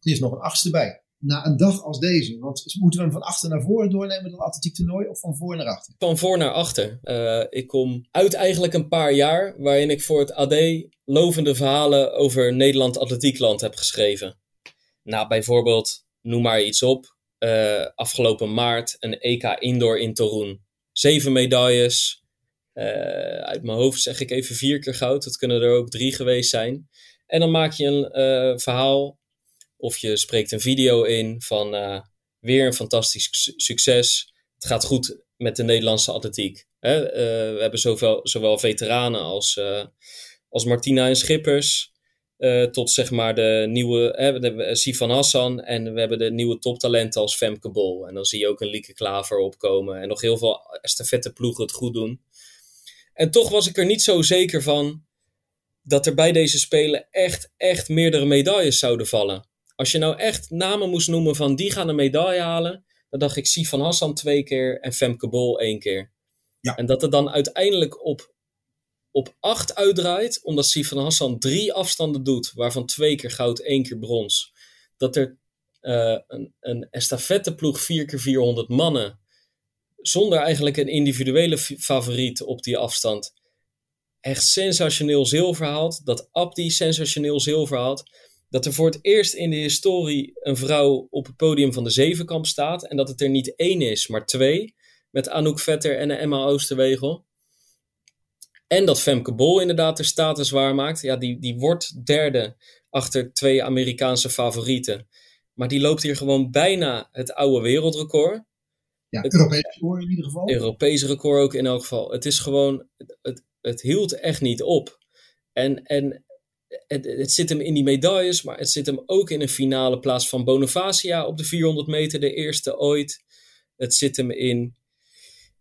er is nog een achtste bij na een dag als deze? Want moeten we hem van achter naar voren doornemen, dan atletiek toernooi, of van voor naar achter? Van voor naar achter. Uh, ik kom uit eigenlijk een paar jaar waarin ik voor het AD lovende verhalen over Nederland Atletiekland heb geschreven. Nou, bijvoorbeeld, noem maar iets op. Uh, afgelopen maart een EK Indoor in Torun. Zeven medailles. Uh, uit mijn hoofd zeg ik even vier keer goud. Dat kunnen er ook drie geweest zijn. En dan maak je een verhaal of je spreekt een video in van uh, weer een fantastisch succes. Het gaat goed met de Nederlandse atletiek. Hè? We hebben zowel, zowel veteranen als, als Martina en Schippers. tot zeg maar de nieuwe hè, Sifan Hassan. En we hebben de nieuwe toptalenten als Femke Bol. En dan zie je ook een Lieke Klaver opkomen. En nog heel veel ploegen het goed doen. En toch was ik er niet zo zeker van dat er bij deze Spelen echt, echt meerdere medailles zouden vallen. Als je nou echt namen moest noemen van die gaan een medaille halen, dan dacht ik Sifan Hassan twee keer en Femke Bol één keer. Ja. En dat het dan uiteindelijk op, op acht uitdraait, omdat Sifan Hassan drie afstanden doet, waarvan twee keer goud, één keer brons. Dat er uh, een, een estafetteploeg vier keer 400 mannen, zonder eigenlijk een individuele favoriet op die afstand, echt sensationeel zilver haalt. Dat Abdi sensationeel zilver haalt dat er voor het eerst in de historie een vrouw op het podium van de zevenkamp staat. En dat het er niet één is, maar twee. Met Anouk Vetter en Emma Oosterwegel. En dat Femke Bol inderdaad de status waarmaakt. Ja, die, die wordt derde achter twee Amerikaanse favorieten. Maar die loopt hier gewoon bijna het oude wereldrecord. Ja, het Europees record in ieder geval. Europees record ook in elk geval. Het is gewoon, het, het, hield echt niet op. En, en het, het, zit hem in die medailles, maar het zit hem ook in een finale plaats van Bonifacia op de 400 meter, de eerste ooit. Het zit hem in,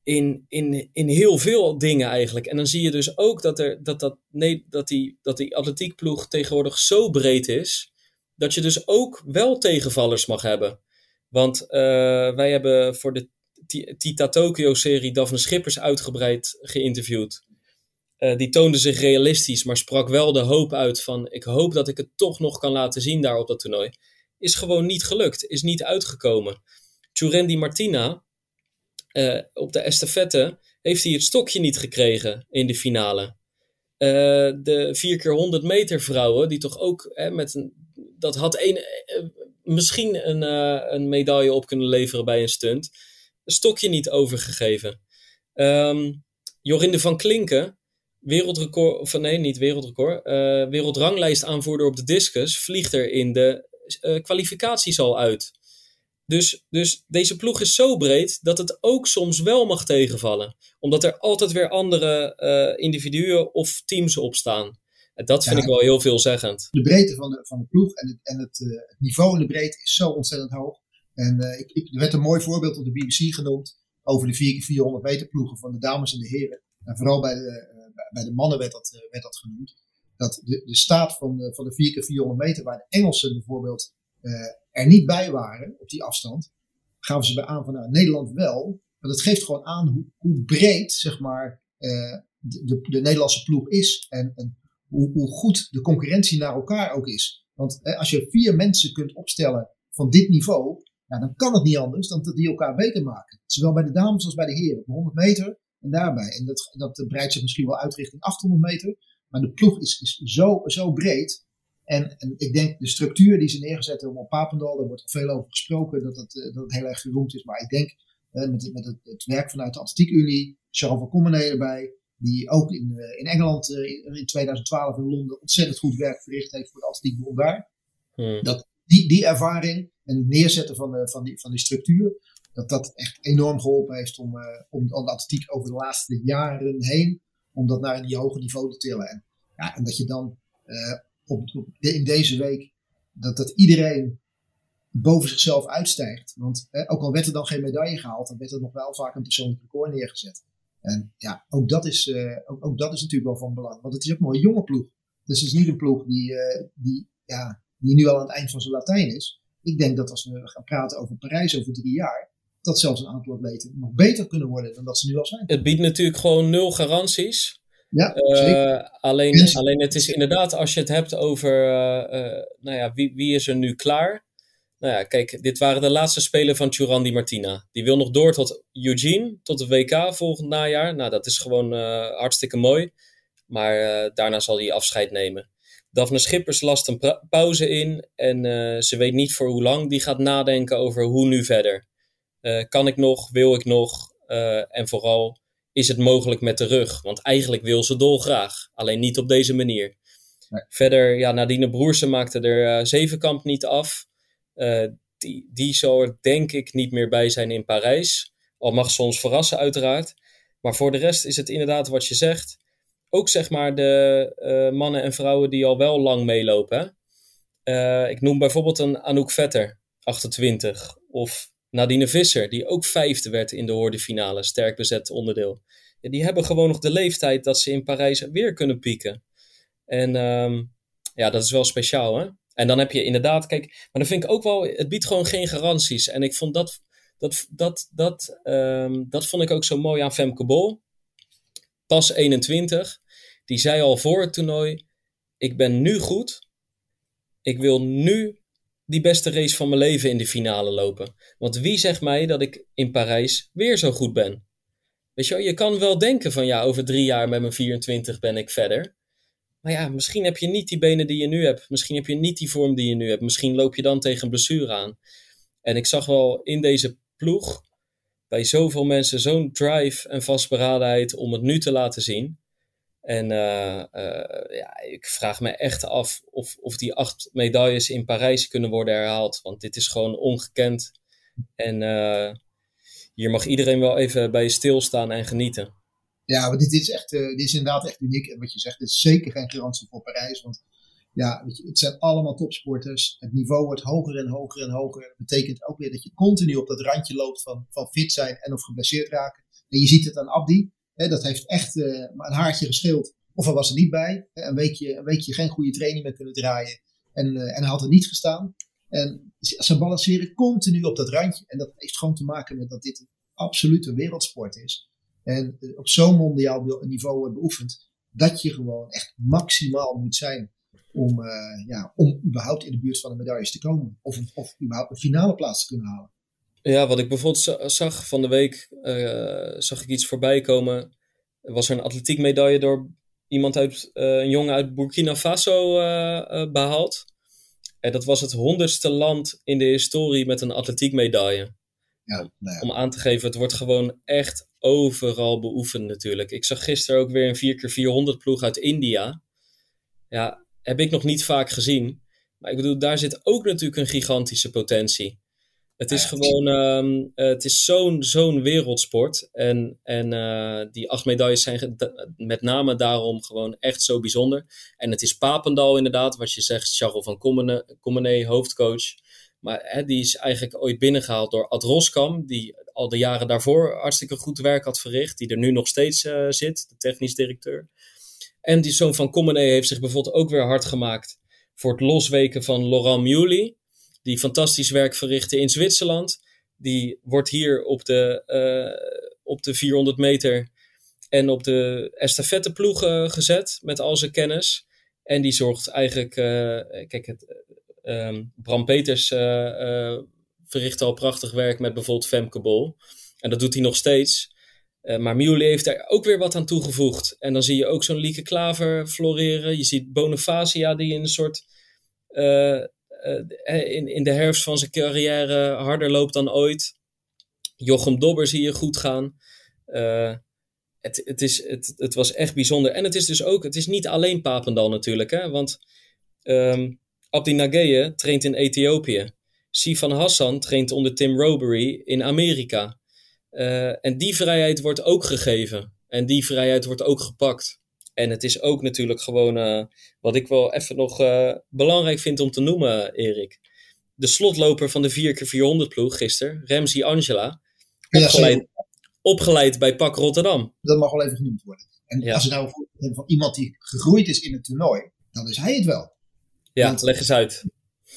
in, in, in heel veel dingen eigenlijk. En dan zie je dus ook dat, er, dat, dat, nee, dat, die, dat die atletiekploeg tegenwoordig zo breed is, dat je dus ook wel tegenvallers mag hebben. Want uh, wij hebben voor de Tita Tokyo-serie Daphne Schippers uitgebreid geïnterviewd. Uh, die toonde zich realistisch, maar sprak wel de hoop uit van ik hoop dat ik het toch nog kan laten zien daar op dat toernooi. Is gewoon niet gelukt, is niet uitgekomen. Churendi Martina, uh, op de estafette, heeft hij het stokje niet gekregen in de finale. Uh, de 4 keer 100 meter vrouwen, die toch ook met een, dat had een, misschien een, een medaille op kunnen leveren bij een stunt. Een stokje niet overgegeven. Um, Jorinde van Klinken, wereldrecord, of nee, niet wereldrecord, uh, wereldranglijst aanvoerder op de discus, vliegt er in de uh, kwalificaties al uit. Dus, dus deze ploeg is zo breed dat het ook soms wel mag tegenvallen. Omdat er altijd weer andere uh, individuen of teams op staan. En dat vind ja, ik wel heel veelzeggend. De breedte van de, van de ploeg en, het, en het, het niveau in de breedte is zo ontzettend hoog. En ik, ik, er werd een mooi voorbeeld op de BBC genoemd over de 4x400 meter ploegen van de dames en de heren. En vooral bij de, bij de mannen werd dat, werd dat genoemd. Dat de, de staat van de, van de 4x400 meter, waar de Engelsen bijvoorbeeld er niet bij waren op die afstand, gaven ze bij aan van nou, Nederland wel. Maar dat geeft gewoon aan hoe, hoe breed zeg maar, de, de, de, Nederlandse ploeg is. En, en hoe, hoe, goed de concurrentie naar elkaar ook is. Want eh, als je vier mensen kunt opstellen van dit niveau, dan kan het niet anders dan dat die elkaar beter maken. Zowel bij de dames als bij de heren. Op 100 meter en daarbij. En dat, dat breidt zich misschien wel uit richting 800 meter. Maar de ploeg is, is zo, zo breed. En, en ik denk de structuur die ze neergezet hebben op Papendal, daar wordt veel over gesproken, dat het, dat het heel erg geroemd is. Maar ik denk eh, met, het, met het, het, werk vanuit de Atletiek Unie, Charles van Commenee erbij, die ook in, uh, in Engeland uh, in 2012 in Londen ontzettend goed werk verricht heeft voor de Atletiek Bond daar. Hmm. Dat, die, die ervaring en het neerzetten van, de, van, die, van die structuur, dat dat echt enorm geholpen heeft om, uh, om, de atletiek over de laatste jaren heen, om dat naar een hoger niveau te tillen. En, ja, en dat je dan uh, op, in deze week, dat, dat iedereen boven zichzelf uitstijgt. Want eh, ook al werd er dan geen medaille gehaald, dan werd er nog wel vaak een persoonlijk record neergezet. En ja, ook dat is, ook, ook, dat is natuurlijk wel van belang. Want het is ook een jonge ploeg. Dus het is niet een ploeg die, die, ja, die nu al aan het eind van zijn Latijn is. Ik denk dat als we gaan praten over Parijs over drie jaar, dat zelfs een aantal atleten nog beter kunnen worden dan dat ze nu al zijn. Het biedt natuurlijk gewoon nul garanties. Ja, uh, alleen, alleen het is inderdaad, als je het hebt over, uh, uh, nou ja, wie, wie is er nu klaar? Nou ja, kijk, dit waren de laatste spelen van Churandi Martina. Die wil nog door tot Eugene, tot de WK volgend najaar. Nou, dat is gewoon hartstikke mooi. Maar daarna zal hij afscheid nemen. Daphne Schippers last een pauze in en ze weet niet voor hoe lang. Die gaat nadenken over hoe nu verder. Uh, kan ik nog? Wil ik nog? Uh, en vooral, is het mogelijk met de rug? Want eigenlijk wil ze dolgraag, alleen niet op deze manier. Nee. Verder, ja, Nadine Broersen maakte er zevenkamp niet af. die, die zal er denk ik niet meer bij zijn in Parijs. Al mag ze ons verrassen, uiteraard. Maar voor de rest is het inderdaad wat je zegt. Ook zeg maar de mannen en vrouwen die al wel lang meelopen. ik noem bijvoorbeeld een Anouk Vetter, 28. Of Nadine Visser, die ook vijfde werd in de hoordefinale, sterk bezet onderdeel. Die hebben gewoon nog de leeftijd dat ze in Parijs weer kunnen pieken. En um, ja, dat is wel speciaal, hè? En dan heb je inderdaad, kijk, maar dan vind ik ook wel, het biedt gewoon geen garanties. En ik vond dat, dat, dat, dat, um, dat vond ik ook zo mooi aan Femke Bol. Pas 21. Die zei al voor het toernooi, ik ben nu goed. Ik wil nu die beste race van mijn leven in de finale lopen. Want wie zegt mij dat ik in Parijs weer zo goed ben? Weet je je kan wel denken van ja, over drie jaar met mijn 24 ben ik verder. Maar ja, misschien heb je niet die benen die je nu hebt. Misschien heb je niet die vorm die je nu hebt. Misschien loop je dan tegen een blessure aan. En ik zag wel in deze ploeg bij zoveel mensen zo'n drive en vastberadenheid om het nu te laten zien. En uh, uh, ja, ik vraag me echt af of, of die acht medailles in Parijs kunnen worden herhaald. Want dit is gewoon ongekend. En uh, hier mag iedereen wel even bij stilstaan en genieten. Ja, maar dit is, echt, dit is inderdaad echt uniek. En wat je zegt, dit is zeker geen garantie voor Parijs. Want ja, het zijn allemaal topsporters. Het niveau wordt hoger en hoger en hoger. Dat betekent ook weer dat je continu op dat randje loopt van, van fit zijn en of geblesseerd raken. En je ziet het aan Abdi dat heeft echt uh, een haartje gescheeld. Of hij was er niet bij. Een weekje, een weekje geen goede training meer kunnen draaien. En, uh, en hij had er niet gestaan. En ze balanceren continu op dat randje. En dat heeft gewoon te maken met dat dit absolute wereldsport is. En eh, op zo'n mondiaal niveau wordt beoefend. Dat je gewoon echt maximaal moet zijn om, ja, om überhaupt in de buurt van de medailles te komen. Of, of überhaupt een finale plaats te kunnen halen. Ja, wat ik bijvoorbeeld zag van de week, uh, zag ik iets voorbij komen. Was er een atletiekmedaille door iemand uit, uh, een jongen uit Burkina Faso behaald. En dat was het honderdste land in de historie met een atletiekmedaille. Ja, nou ja. Om aan te geven, het wordt gewoon echt overal beoefend natuurlijk. Ik zag gisteren ook weer een 4x400 ploeg uit India. Ja, heb ik nog niet vaak gezien. Maar ik bedoel, daar zit ook natuurlijk een gigantische potentie. Het is gewoon, um, het is zo'n zo'n wereldsport. En, en uh, die acht medailles zijn met name daarom gewoon echt zo bijzonder. En het is Papendal inderdaad, wat je zegt, Charles van Commenee, hoofdcoach. Maar hè, die is eigenlijk ooit binnengehaald door Ad Roskam, die al de jaren daarvoor hartstikke goed werk had verricht. Die er nu nog steeds uh, zit, de technisch directeur. En die zoon van Commenee heeft zich bijvoorbeeld ook weer hard gemaakt voor het losweken van Laurent Muley die fantastisch werk verrichtte in Zwitserland. Die wordt hier op de, uh, op de 400 meter en op de estafetteploeg uh, gezet met al zijn kennis. En die zorgt eigenlijk, uh, kijk, het, um, Bram Peters verricht al prachtig werk met bijvoorbeeld Femke Bol. En dat doet hij nog steeds. maar Muley heeft daar ook weer wat aan toegevoegd. En dan zie je ook zo'n Lieke Klaver floreren. Je ziet Bonifacia die in een soort in, in de herfst van zijn carrière harder loopt dan ooit. Jochem Dobber zie je goed gaan. Uh, het, het, is, het, het was echt bijzonder. En het is dus ook, het is niet alleen Papendal natuurlijk. Hè? Want um, Abdi Nageye traint in Ethiopië. Sifan Hassan traint onder Tim Robery in Amerika. En die vrijheid wordt ook gegeven. En die vrijheid wordt ook gepakt. En het is ook natuurlijk gewoon, uh, wat ik wel even nog uh, belangrijk vind om te noemen, Erik. De slotloper van de 4x400 ploeg gisteren, Ramsey Angela, opgeleid, ja, opgeleid bij PAK Rotterdam. Dat mag wel even genoemd worden. En ja. als je nou hebben van iemand die gegroeid is in het toernooi, dan is hij het wel. Ja, Want, leg eens uit.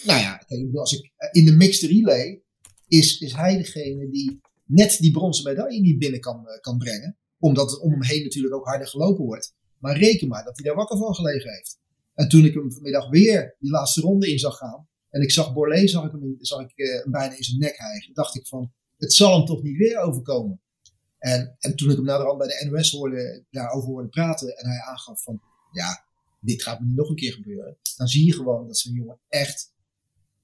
Nou ja, als ik, in de mixed relay is, is hij degene die net die bronzen medaille niet binnen kan, kan brengen. Omdat het om hem heen natuurlijk ook harder gelopen wordt. Maar reken maar dat hij daar wakker van gelegen heeft. En toen ik hem vanmiddag weer die laatste ronde in zag gaan. En ik zag Borlée, zag ik hem, zag ik, hem bijna in zijn nek hijgen. dacht ik van, het zal hem toch niet weer overkomen. En, en toen ik hem naderhand bij de NOS hoorde, daarover hoorde praten. En hij aangaf van, ja, dit gaat me niet nog een keer gebeuren. Dan zie je gewoon dat zo'n jongen echt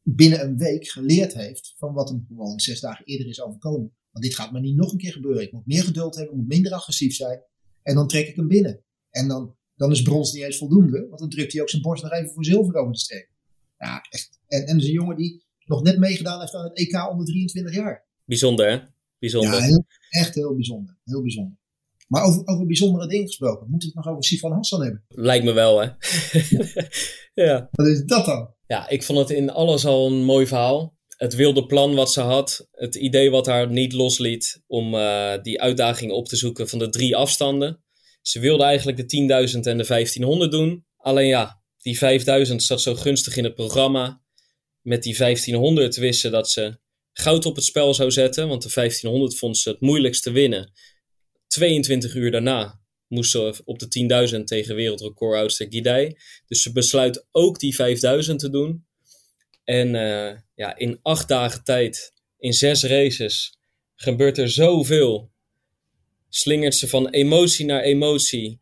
binnen een week geleerd heeft van wat hem gewoon zes dagen eerder is overkomen. Want dit gaat me niet nog een keer gebeuren. Ik moet meer geduld hebben, ik moet minder agressief zijn. En dan trek ik hem binnen. En dan, dan is brons niet eens voldoende, want dan drukt hij ook zijn borst nog even voor zilver over de streep. Ja, echt. En, en is een jongen die nog net meegedaan heeft aan het EK onder 23 jaar. Bijzonder, hè? Bijzonder. Ja, heel, echt heel bijzonder. Heel bijzonder. Maar over, over bijzondere dingen gesproken, moeten we het nog over Sifan Hassan hebben? Lijkt me wel, hè? [LAUGHS] ja. Wat is dat dan? Ja, ik vond het in alles al een mooi verhaal. Het wilde plan wat ze had, het idee wat haar niet losliet om uh, die uitdaging op te zoeken van de drie afstanden. Ze wilde eigenlijk de 10.000 en de 1500 doen. Alleen ja, die 5000 zat zo gunstig in het programma. Met die 1500 wist ze dat ze goud op het spel zou zetten. Want de 1500 vond ze het moeilijkst te winnen. 22 uur daarna moest ze op de 10.000 tegen wereldrecord oudste Gidei. Dus ze besluit ook die 5000 te doen. En uh, ja, in acht dagen tijd, in zes races, gebeurt er zoveel slingert ze van emotie naar emotie.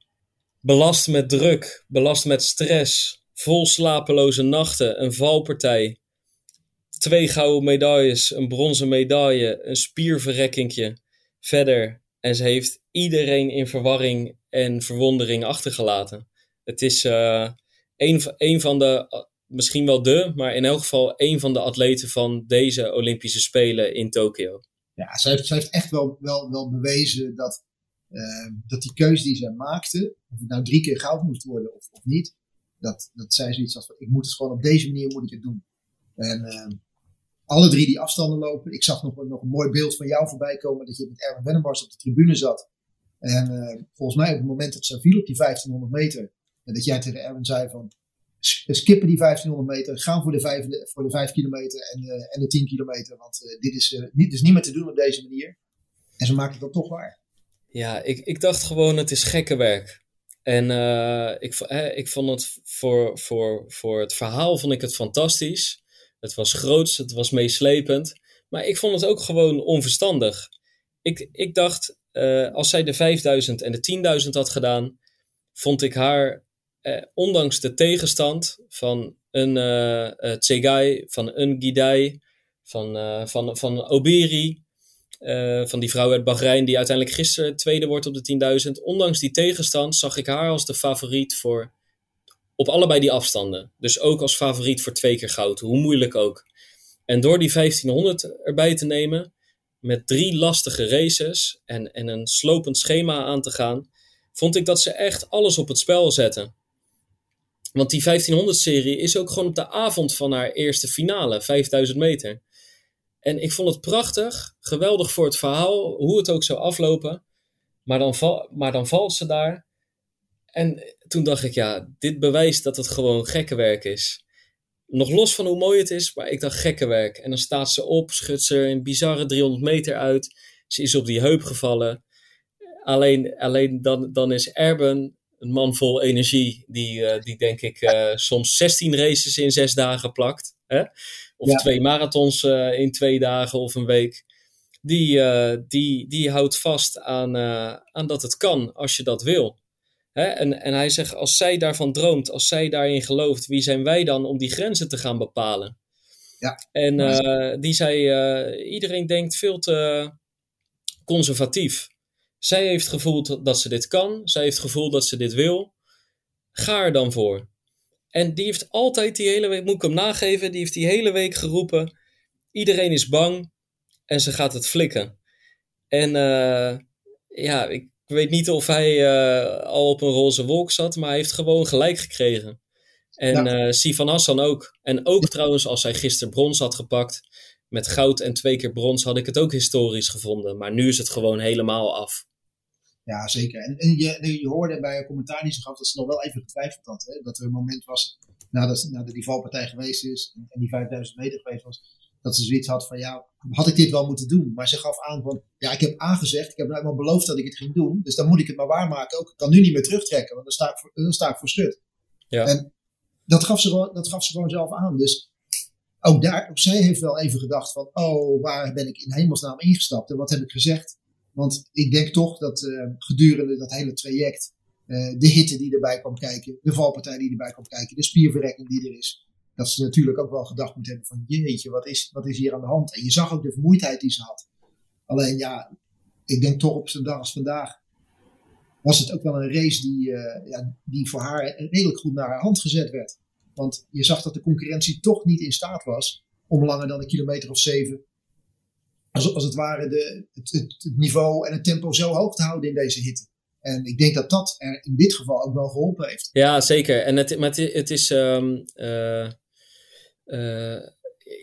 Belast met druk, belast met stress, vol slapeloze nachten, een valpartij. Twee gouden medailles, een bronzen medaille, een spierverrekkingje. Verder. En ze heeft iedereen in verwarring en verwondering achtergelaten. Het is uh, een, een van de, misschien wel de, maar in elk geval een van de atleten van deze Olympische Spelen in Tokio ja, ze heeft, heeft echt wel, wel, wel bewezen dat, uh, dat die keuze die ze maakte, of het nou drie keer goud moest worden of, of niet, dat, dat zij zoiets als van, ik moet het gewoon op deze manier moet ik het doen. En uh, alle drie die afstanden lopen. Ik zag nog, nog een mooi beeld van jou voorbij komen dat je met Erwin Wennemars op de tribune zat. En uh, volgens mij op het moment dat ze viel op die 1500 meter, en dat jij tegen Erwin zei van, skippen die 1500 meter, gaan voor de 5, voor de 5 kilometer en, uh, en de 10 kilometer. Want uh, dit is, uh, niet, dus niet meer te doen op deze manier. En ze maakten dat toch waar. Ja, ik, ik dacht gewoon, het is gekke werk. En ik, eh, ik vond het voor, voor, voor het verhaal vond ik het fantastisch. Het was groots, het was meeslepend. Maar ik vond het ook gewoon onverstandig. Ik, ik dacht, als zij de 5000 en de 10.000 had gedaan, vond ik haar, eh, ondanks de tegenstand van een uh, van een Gidai, van, van, van Obiri, van die vrouw uit Bahrein die uiteindelijk gisteren tweede wordt op de 10.000. Ondanks die tegenstand zag ik haar als de favoriet voor op allebei die afstanden. Dus ook als favoriet voor twee keer goud, hoe moeilijk ook. En door die 1500 erbij te nemen, met drie lastige races en, en een slopend schema aan te gaan, vond ik dat ze echt alles op het spel zetten. Want die 1500-serie is ook gewoon op de avond van haar eerste finale, 5000 meter. En ik vond het prachtig, geweldig voor het verhaal, hoe het ook zou aflopen. Maar dan, val, maar dan valt ze daar. En toen dacht ik, ja, dit bewijst dat het gewoon gekke werk is. Nog los van hoe mooi het is, maar ik dacht gekke werk. En dan staat ze op, schudt ze een bizarre 300 meter uit. Ze is op die heup gevallen. Alleen, alleen dan, dan is Erben een man vol energie, die, uh, die denk ik uh, soms 16 races in zes dagen plakt. Hè? Of ja. twee marathons uh, in twee dagen of een week. Die, die, die houdt vast aan, aan dat het kan als je dat wil. Hè? En, en hij zegt, als zij daarvan droomt, als zij daarin gelooft, wie zijn wij dan om die grenzen te gaan bepalen? Ja. En die zei, iedereen denkt veel te conservatief. Zij heeft gevoeld dat ze dit kan, zij heeft gevoeld dat ze dit wil. Ga er dan voor. En die heeft altijd die hele week, moet ik hem nageven, die heeft die hele week geroepen, iedereen is bang en ze gaat het flikken. En uh, ja, ik, weet niet of hij uh, al op een roze wolk zat, maar hij heeft gewoon gelijk gekregen. En ja. uh, Sivan Hassan ook. En ook trouwens, als hij gisteren brons had gepakt met goud en twee keer brons, had ik het ook historisch gevonden. Maar nu is het gewoon helemaal af. Ja, zeker. En, en je, je, hoorde bij een commentaar die ze gaf dat ze nog wel even getwijfeld had. Hè? Dat er een moment was nadat, nadat die valpartij geweest is en die 5000 meter geweest was dat ze zoiets had van, ja, had ik dit wel moeten doen? Maar ze gaf aan van, ja, ik heb aangezegd, ik heb nou eenmaal beloofd dat ik het ging doen, dus dan moet ik het maar waarmaken. Ook, ik kan nu niet meer terugtrekken, want dan sta ik voor, dan sta ik voor schut. Ja. En dat gaf, ze gewoon, dat gaf ze gewoon zelf aan. Dus ook daar, ook zij heeft wel even gedacht van, oh, waar ben ik in hemelsnaam ingestapt en wat heb ik gezegd? Want ik denk toch dat uh, gedurende dat hele traject, uh, de hitte die erbij kwam kijken, de valpartij die erbij kwam kijken, de spierverrekking die er is, dat ze natuurlijk ook wel gedacht moet hebben van jeetje, wat is, wat is hier aan de hand? En je zag ook de vermoeidheid die ze had. Alleen ja, ik denk toch op zo'n dag als vandaag was het ook wel een race die, uh, ja, die voor haar redelijk goed naar haar hand gezet werd. Want je zag dat de concurrentie toch niet in staat was om langer dan een kilometer of zeven, als, als het ware, de, het, niveau en het tempo zo hoog te houden in deze hitte. En ik denk dat dat er in dit geval ook wel geholpen heeft. Ja, zeker. En het, maar het, is. Um, uh,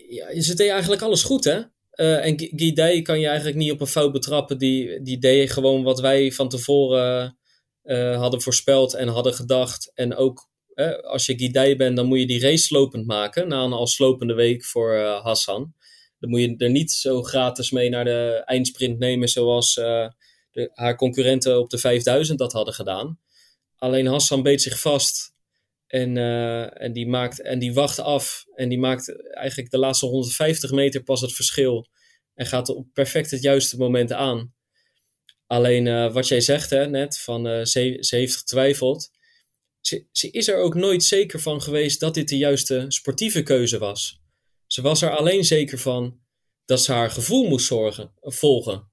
ja, deed eigenlijk alles goed, hè? Uh, en Guy kan je eigenlijk niet op een fout betrappen. Die, die deed gewoon wat wij van tevoren hadden voorspeld en hadden gedacht. En ook als je Guy bent, dan moet je die race slopend maken. Na een al slopende week voor Hassan. Dan moet je er niet zo gratis mee naar de eindsprint nemen zoals de, haar concurrenten op de 5000 dat hadden gedaan. Alleen Hassan beet zich vast en, uh, en, die maakt, en die wacht af. En die maakt eigenlijk de laatste 150 meter pas het verschil. En gaat op perfect het juiste moment aan. Alleen uh, wat jij zegt hè, net, van ze, ze, heeft getwijfeld. Ze is er ook nooit zeker van geweest dat dit de juiste sportieve keuze was. Ze was er alleen zeker van dat ze haar gevoel moest zorgen, volgen.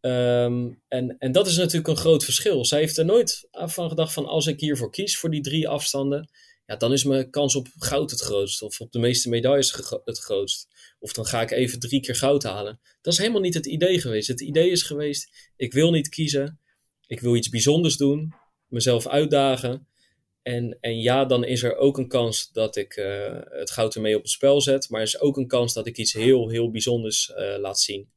Um, en, en dat is natuurlijk een groot verschil. Zij heeft er nooit van gedacht van als ik hiervoor kies, voor die drie afstanden, ja, dan is mijn kans op goud het grootst. Of op de meeste medailles het grootst. Of dan ga ik even drie keer goud halen. Dat is helemaal niet het idee geweest. Het idee is geweest, ik wil niet kiezen. Ik wil iets bijzonders doen. Mezelf uitdagen. En, en ja, dan is er ook een kans dat ik uh, het goud ermee op het spel zet. Maar er is ook een kans dat ik iets heel, heel bijzonders uh, laat zien.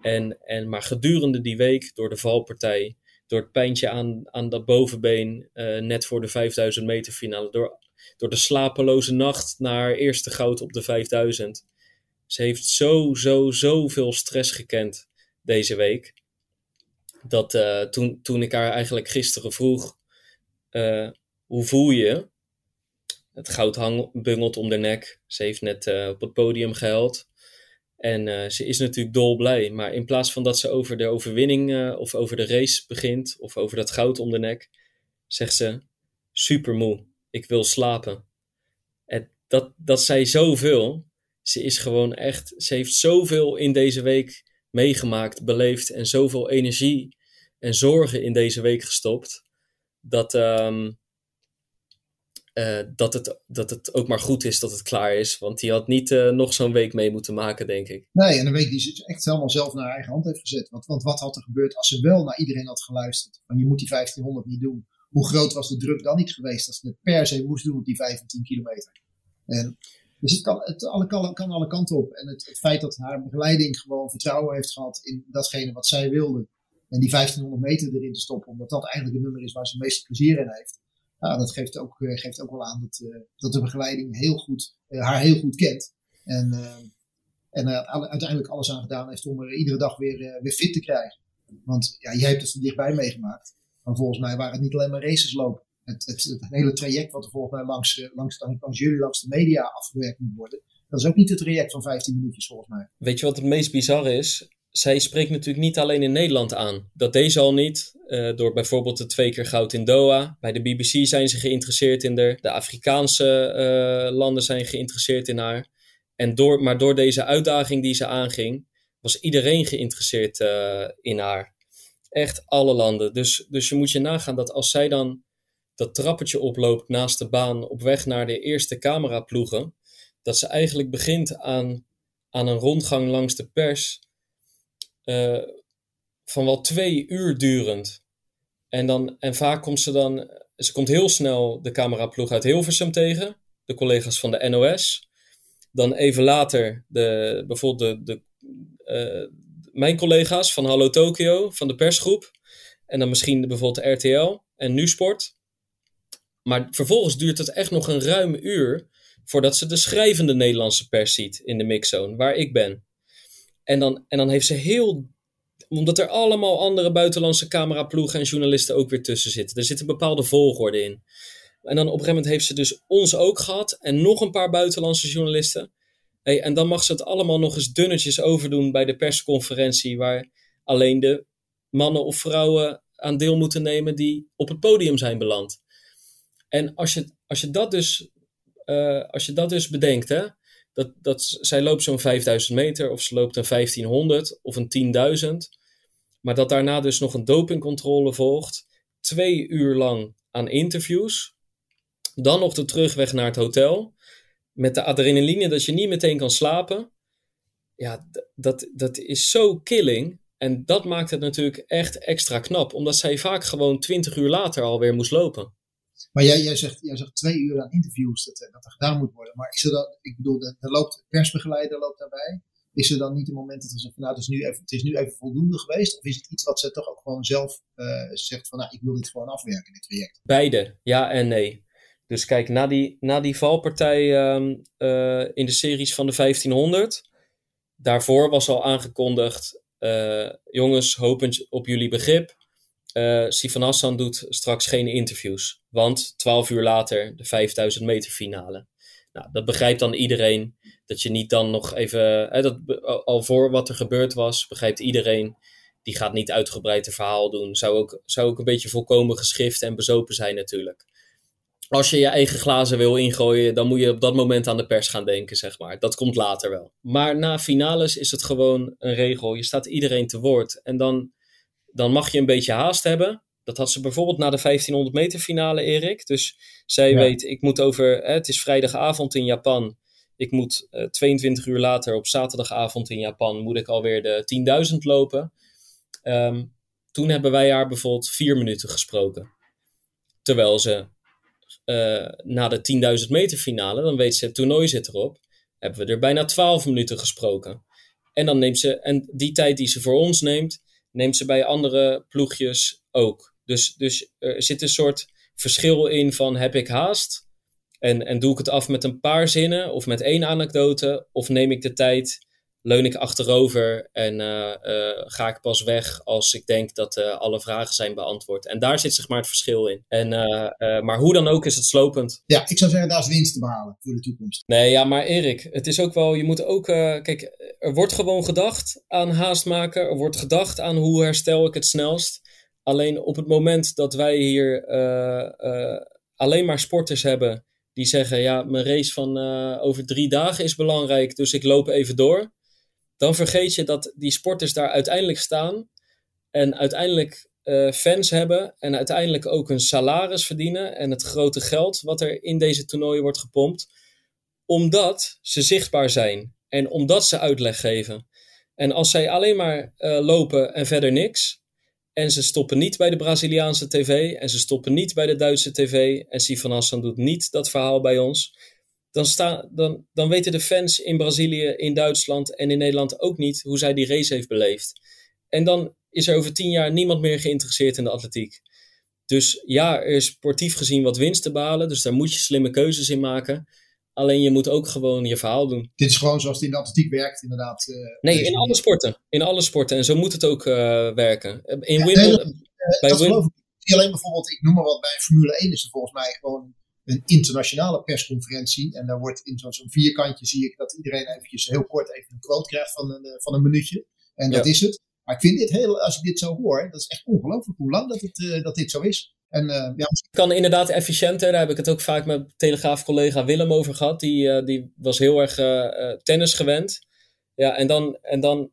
En, en, maar gedurende die week, door de valpartij, door het pijntje aan, aan dat bovenbeen, uh, net voor de 5000 meter finale, door, door de slapeloze nacht naar eerste goud op de 5000. Ze heeft zo, zo, zoveel stress gekend. deze week. Dat toen, toen ik haar eigenlijk gisteren vroeg, hoe voel je? Het goud hang, bungelt om de nek. Ze heeft net uh, op het podium gehuild. En ze is natuurlijk dolblij. Maar in plaats van dat ze over de overwinning of over de race begint, of over dat goud om de nek, zegt ze: super moe, ik wil slapen. En dat, dat zei zoveel. Ze is gewoon echt, ze heeft zoveel in deze week meegemaakt, beleefd en zoveel energie en zorgen in deze week gestopt. Dat, um, uh, dat, het, dat het ook maar goed is dat het klaar is. Want die had niet uh, nog zo'n week mee moeten maken, denk ik. Nee, en een week die ze echt helemaal zelf naar eigen hand heeft gezet. Want, want wat had er gebeurd als ze wel naar iedereen had geluisterd? Je moet die 1500 niet doen. Hoe groot was de druk dan niet geweest als ze het per se moest doen op die 15 kilometer? En dus het kan, het alle, kan alle kanten op. En het, het feit dat haar begeleiding gewoon vertrouwen heeft gehad in datgene wat zij wilde. En die 1500 meter erin te stoppen, omdat dat eigenlijk het nummer is waar ze het meeste plezier in heeft. Nou, dat geeft ook, eh, geeft ook wel aan dat, uh, dat de begeleiding heel goed, uh, haar heel goed kent. En, en uiteindelijk alles aan gedaan heeft om er iedere dag weer, weer fit te krijgen. Want ja, jij hebt het er dichtbij meegemaakt. Maar volgens mij waren het niet alleen maar races lopen het, het, hele traject wat er volgens mij langs, eh, langs, langs jullie, langs de media afgewerkt moet worden. Dat is ook niet het traject van 15 minuutjes volgens mij. Weet je wat het meest bizarre is? Zij spreekt natuurlijk niet alleen in Nederland aan. Dat deed ze al niet. Uh, door bijvoorbeeld de twee keer goud in Doha. Bij de BBC zijn ze geïnteresseerd in haar. De Afrikaanse uh, landen zijn geïnteresseerd in haar. En door, maar door deze uitdaging die ze aanging, was iedereen geïnteresseerd uh, in haar. Echt alle landen. Dus, dus je moet je nagaan dat als zij dan dat trappetje oploopt naast de baan op weg naar de eerste cameraploegen, dat ze eigenlijk begint aan, aan een rondgang langs de pers uh, van wel twee uur durend. En, dan, en vaak komt ze dan, ze komt heel snel de cameraploeg uit Hilversum tegen, de collega's van de NOS. Dan even later de, bijvoorbeeld de, de, uh, mijn collega's van Hallo Tokyo, van de persgroep. En dan misschien bijvoorbeeld de RTL en NuSport. Maar vervolgens duurt het echt nog een ruim uur voordat ze de schrijvende Nederlandse pers ziet in de mixzone, waar ik ben. En dan, en dan heeft ze heel. Omdat er allemaal andere buitenlandse cameraploegen en journalisten ook weer tussen zitten. Er zit een bepaalde volgorde in. En dan op een gegeven moment heeft ze dus ons ook gehad en nog een paar buitenlandse journalisten. Hey, en dan mag ze het allemaal nog eens dunnetjes overdoen bij de persconferentie, waar alleen de mannen of vrouwen aan deel moeten nemen die op het podium zijn beland. En als je, als je, dat, dus, uh, als je dat dus bedenkt, hè, dat, dat zij loopt zo'n 5000 meter of ze loopt een 1500 of een 10.000, maar dat daarna dus nog een dopingcontrole volgt, twee uur lang aan interviews, dan nog de terugweg naar het hotel, met de adrenaline dat je niet meteen kan slapen. Ja, dat, dat is zo killing. En dat maakt het natuurlijk echt extra knap, omdat zij vaak gewoon 20 uur later alweer moest lopen. Maar jij, jij, zegt, jij zegt twee uur aan interviews dat, eh, dat er gedaan moet worden. Maar is er dan, ik bedoel, er loopt persbegeleider loopt daarbij. Is er dan niet een moment dat ze van nou, het is, nu even, het is nu even voldoende geweest? Of is het iets wat ze toch ook gewoon zelf uh, zegt van nou, ik wil dit gewoon afwerken, dit traject? Beide, ja en nee. Dus kijk, na die, na die valpartij um, uh, in de series van de 1500, daarvoor was al aangekondigd, jongens, hopend op jullie begrip, uh, Hassan doet straks geen interviews. Want 12 uur later de 5000 meter finale. Nou, dat begrijpt dan iedereen. Dat je niet dan nog even. Hè, dat, al voor wat er gebeurd was, begrijpt iedereen. Die gaat niet uitgebreid een verhaal doen. Zou ook, zou ook een beetje volkomen geschrift en bezopen zijn, natuurlijk. Als je je eigen glazen wil ingooien, dan moet je op dat moment aan de pers gaan denken, zeg maar. Dat komt later wel. Maar na finales is het gewoon een regel. Je staat iedereen te woord. En dan dan mag je een beetje haast hebben. Dat had ze bijvoorbeeld na de 1500 meter finale, Erik. Dus zij weet, ik moet over, hè, het is vrijdagavond in Japan. Ik moet uh, eh, 22 uur later op zaterdagavond in Japan, moet ik alweer de 10.000 lopen. Um, toen hebben wij haar bijvoorbeeld vier minuten gesproken. Terwijl ze uh, na de 10.000 meter finale, dan weet ze, het toernooi zit erop, hebben we er bijna 12 minuten gesproken. En dan neemt ze, en die tijd die ze voor ons neemt, neemt ze bij andere ploegjes ook. Dus, dus er zit een soort verschil in van heb ik haast en, en doe ik het af met een paar zinnen of met één anekdote of neem ik de tijd leun ik achterover en uh, uh, ga ik pas weg als ik denk dat uh, alle vragen zijn beantwoord. En daar zit zeg maar het verschil in. En, maar hoe dan ook is het slopend. Ja, ik zou zeggen daar is winst te behalen voor de toekomst. Nee, ja, maar Erik, het is ook wel, je moet ook, kijk, er wordt gewoon gedacht aan haast maken. Er wordt gedacht aan hoe herstel ik het snelst. Alleen op het moment dat wij hier alleen maar sporters hebben die zeggen: Ja, mijn race van over drie dagen is belangrijk, dus ik loop even door dan vergeet je dat die sporters daar uiteindelijk staan en uiteindelijk uh, fans hebben en uiteindelijk ook een salaris verdienen en het grote geld wat er in deze toernooien wordt gepompt, omdat ze zichtbaar zijn en omdat ze uitleg geven. En als zij alleen maar uh, lopen en verder niks, en ze stoppen niet bij de Braziliaanse tv en ze stoppen niet bij de Duitse tv en Sifan Hassan doet niet dat verhaal bij ons, dan, dan, dan weten de fans in Brazilië, in Duitsland en in Nederland ook niet hoe zij die race heeft beleefd. En dan is er over tien jaar niemand meer geïnteresseerd in de atletiek. Dus ja, er is sportief gezien wat winst te behalen, dus daar moet je slimme keuzes in maken. Alleen je moet ook gewoon je verhaal doen. Dit is gewoon zoals het in de atletiek werkt, inderdaad. Uh, nee, in alle sporten. In alle sporten. En zo moet het ook uh, werken. In ja, Wimbledon. Nee, bij dat Wim... Alleen bijvoorbeeld, ik noem maar wat, bij Formule 1 is er volgens mij gewoon een internationale persconferentie. En daar wordt in zo'n vierkantje zie ik dat iedereen eventjes heel kort even een quote krijgt van een, van een minuutje. En dat is het. Maar ik vind dit heel, als ik dit zo hoor, dat is echt ongelooflijk hoe lang dat, het, uh, dat dit zo is. En, uh, ja. Het kan inderdaad efficiënter. Daar heb ik het ook vaak met Telegraaf-collega Willem over gehad. Die, uh, die was heel erg tennis gewend. Ja, en dan, en dan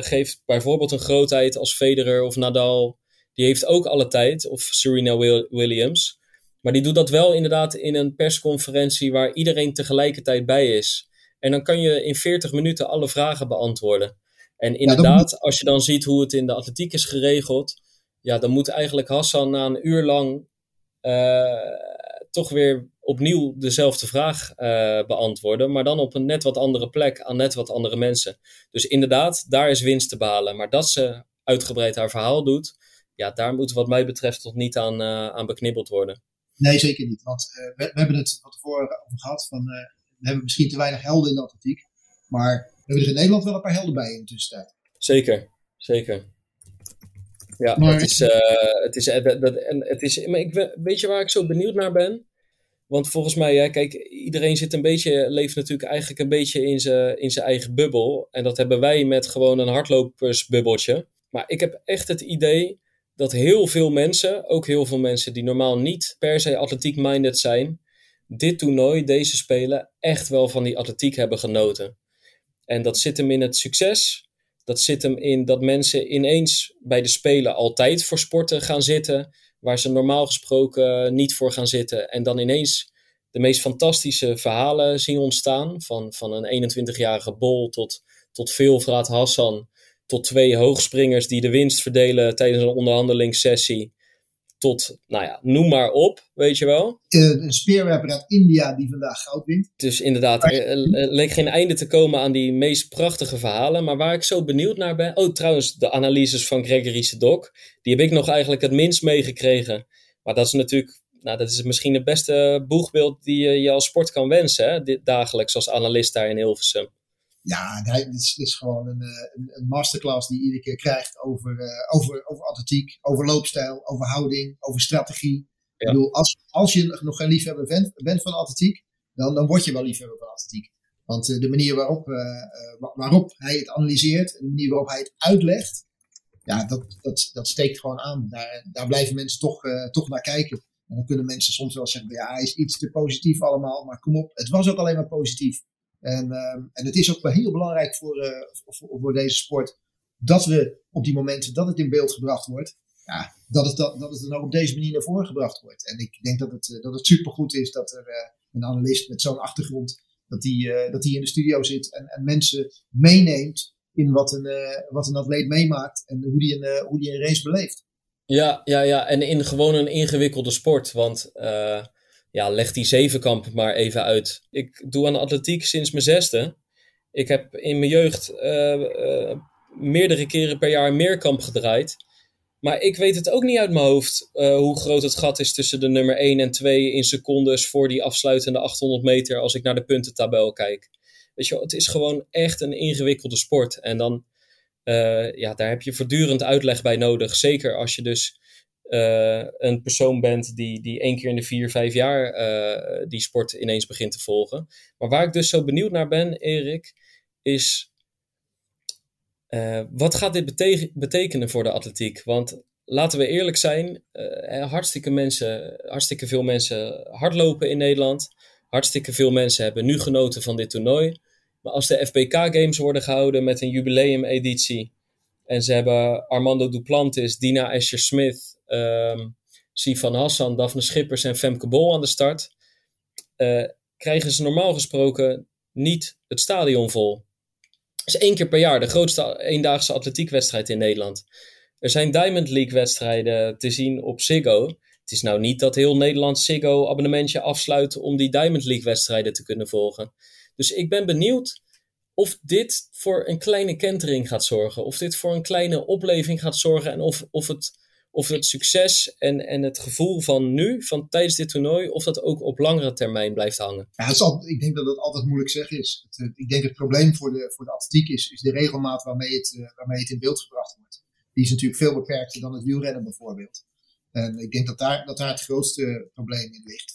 geeft bijvoorbeeld een grootheid als Federer of Nadal. Die heeft ook alle tijd. Of Serena Williams. Maar die doet dat wel inderdaad in een persconferentie waar iedereen tegelijkertijd bij is. En dan kan je in 40 minuten alle vragen beantwoorden. En inderdaad, als je dan ziet hoe het in de atletiek is geregeld, ja, dan moet eigenlijk Hassan na een uur lang uh, toch weer opnieuw dezelfde vraag uh, beantwoorden, maar dan op een net wat andere plek aan net wat andere mensen. Dus inderdaad, daar is winst te behalen. Maar dat ze uitgebreid haar verhaal doet, ja, daar moet wat mij betreft toch niet aan, uh, aan beknibbeld worden. Nee, zeker niet. Want uh, we, we, hebben het van tevoren over gehad. Van, uh, we hebben misschien te weinig helden in de atletiek. Maar we hebben er in Nederland wel een paar helden bij in de tussentijd. Zeker, zeker. Ja, maar, het is, uh, het is, dat, en het is, maar ik, weet je waar ik zo benieuwd naar ben? Want volgens mij, ja, kijk, iedereen zit een beetje, leeft natuurlijk eigenlijk een beetje in zijn in zijn eigen bubbel. En dat hebben wij met gewoon een hardlopersbubbeltje. Maar ik heb echt het idee dat heel veel mensen, ook heel veel mensen die normaal niet per se atletiek-minded zijn, dit toernooi, deze spelen, echt wel van die atletiek hebben genoten. En dat zit hem in het succes. Dat zit hem in dat mensen ineens bij de Spelen altijd voor sporten gaan zitten, waar ze normaal gesproken niet voor gaan zitten. En dan ineens de meest fantastische verhalen zien ontstaan. Van, van een 21-jarige Bol tot, tot Veelvraat Hassan tot twee hoogspringers die de winst verdelen tijdens een onderhandelingssessie. Tot, nou ja, noem maar op, weet je wel. Een speerwerper uit India die vandaag goud wint. Dus inderdaad, er, leek geen einde te komen aan die meest prachtige verhalen. Maar waar ik zo benieuwd naar ben. Oh, trouwens, de analyses van Gregory Sedok. Die heb ik nog eigenlijk het minst meegekregen. Maar dat is natuurlijk, nou, dat is misschien het beste boegbeeld die je, je als sport kan wensen. Hè? Dagelijks als analist daar in Hilversum. Ja, het is, is gewoon een, eh, een, een, masterclass die je iedere keer krijgt over, uh, over, over atletiek, over loopstijl, over houding, over strategie. Ja. Ik bedoel, als, als je nog geen liefhebber bent, bent van atletiek, dan, dan word je wel liefhebber van atletiek. Want uh, de manier waarop, waarop hij het analyseert en de manier waarop hij het uitlegt, ja, dat, dat, dat steekt gewoon aan. Daar, daar blijven mensen toch, toch naar kijken. En dan kunnen mensen soms wel zeggen, ja, hij is iets te positief allemaal, maar kom op, het was ook alleen maar positief. En, uh, en het is ook wel heel belangrijk voor, uh, voor, voor, deze sport dat we op die momenten dat het in beeld gebracht wordt, ja, dat, het, dat, dat het dan ook op deze manier naar voren gebracht wordt. En ik denk dat het, eh, dat het supergoed is dat er uh, een analist met zo'n achtergrond, dat die, dat die in de studio zit en, en mensen meeneemt in wat een, wat een atleet meemaakt en hoe die een, hoe die een race beleeft. Ja, ja, ja, en in gewoon een ingewikkelde sport, want ja, leg die zevenkamp maar even uit. Ik doe aan atletiek sinds mijn zesde. Ik heb in mijn jeugd uh, uh, meerdere keren per jaar meerkamp gedraaid. Maar ik weet het ook niet uit mijn hoofd uh, hoe groot het gat is tussen de nummer 1 en 2 in secondes voor die afsluitende 800 meter als ik naar de puntentabel kijk. Weet je, het is gewoon echt een ingewikkelde sport. En dan, ja, daar heb je voortdurend uitleg bij nodig. Zeker als je dus uh, een persoon bent die, die één keer in de vier, vijf jaar uh, die sport ineens begint te volgen. Maar waar ik dus zo benieuwd naar ben, Erik, is uh, wat gaat dit bete betekenen voor de atletiek? Want laten we eerlijk zijn, hartstikke, mensen, hartstikke veel mensen hardlopen in Nederland. Hartstikke veel mensen hebben nu genoten van dit toernooi. Maar als de FBK Games worden gehouden met een jubileumeditie en ze hebben Armando Duplantis, Dina Escher-Smith, um, Sifan Hassan, Daphne Schippers en Femke Bol aan de start, uh, krijgen ze normaal gesproken niet het stadion vol. Dat is één keer per jaar de grootste eendaagse atletiekwedstrijd in Nederland. Er zijn Diamond League wedstrijden te zien op Ziggo. Het is nou niet dat heel Nederland Ziggo abonnementje afsluit om die Diamond League wedstrijden te kunnen volgen. Dus ik ben benieuwd of dit voor een kleine kentering gaat zorgen. Of dit voor een kleine opleving gaat zorgen. En of, of, het, of het succes en, en het gevoel van nu, van tijdens dit toernooi, of dat ook op langere termijn blijft hangen. Ja, het is ik denk dat dat altijd moeilijk zeggen is. Het, ik denk het probleem voor de, voor de atletiek is, is de regelmaat waarmee het, uh, waarmee het in beeld gebracht wordt. Die is natuurlijk veel beperkter dan het wielrennen bijvoorbeeld. En ik denk dat daar, dat daar het grootste probleem in ligt.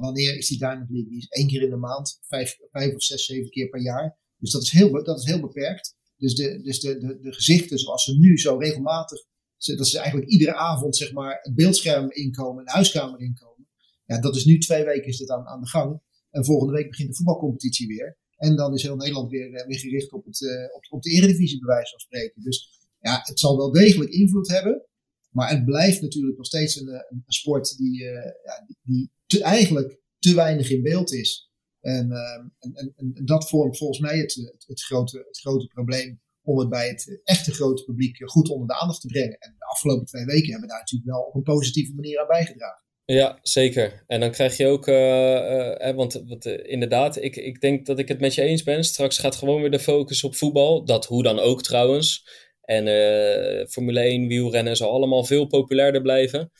Wanneer is die Diamond League? Die is één keer in de maand, vijf, vijf of zes, zeven keer per jaar. Dus dat is heel, dat is heel beperkt. Dus, de, dus de, de, gezichten zoals ze nu zo regelmatig, dat ze eigenlijk iedere avond zeg maar het beeldscherm inkomen, de huiskamer inkomen. Ja, dat is nu twee weken is dit aan, aan de gang. En volgende week begint de voetbalcompetitie weer. En dan is heel Nederland weer, eh, weer gericht op, het, uh, op, op de eredivisie bij wijze van spreken. Dus ja, het zal wel degelijk invloed hebben. Maar het blijft natuurlijk nog steeds een, eh, een sport die, ja, die te, eigenlijk te weinig in beeld is. En, uh, en, en, en, dat vormt volgens mij het, het, grote, het grote probleem om het bij het echte grote publiek goed onder de aandacht te brengen. En de afgelopen twee weken hebben daar natuurlijk wel op een positieve manier aan bijgedragen. Ja, zeker. En dan krijg je ook, uh, uh, want, uh, inderdaad, ik, ik denk dat ik het met je eens ben. Straks gaat gewoon weer de focus op voetbal. Dat hoe dan ook trouwens. En Formule 1, wielrennen zal allemaal veel populairder blijven.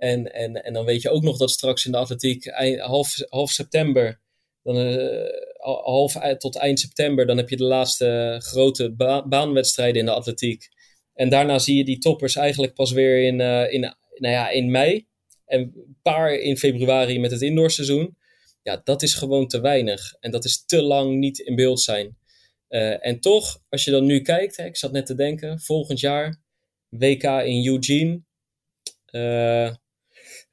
En, en, en dan weet je ook nog dat straks in de atletiek half, half september dan, uh, half tot eind september, dan heb je de laatste grote ba baanwedstrijden in de atletiek. En daarna zie je die toppers eigenlijk pas weer in, uh, in, nou ja, in mei. En een paar in februari met het indoorseizoen. Ja, dat is gewoon te weinig. En dat is te lang niet in beeld zijn. Uh, en toch, als je dan nu kijkt, hè, ik zat net te denken, volgend jaar WK in Eugene. Uh,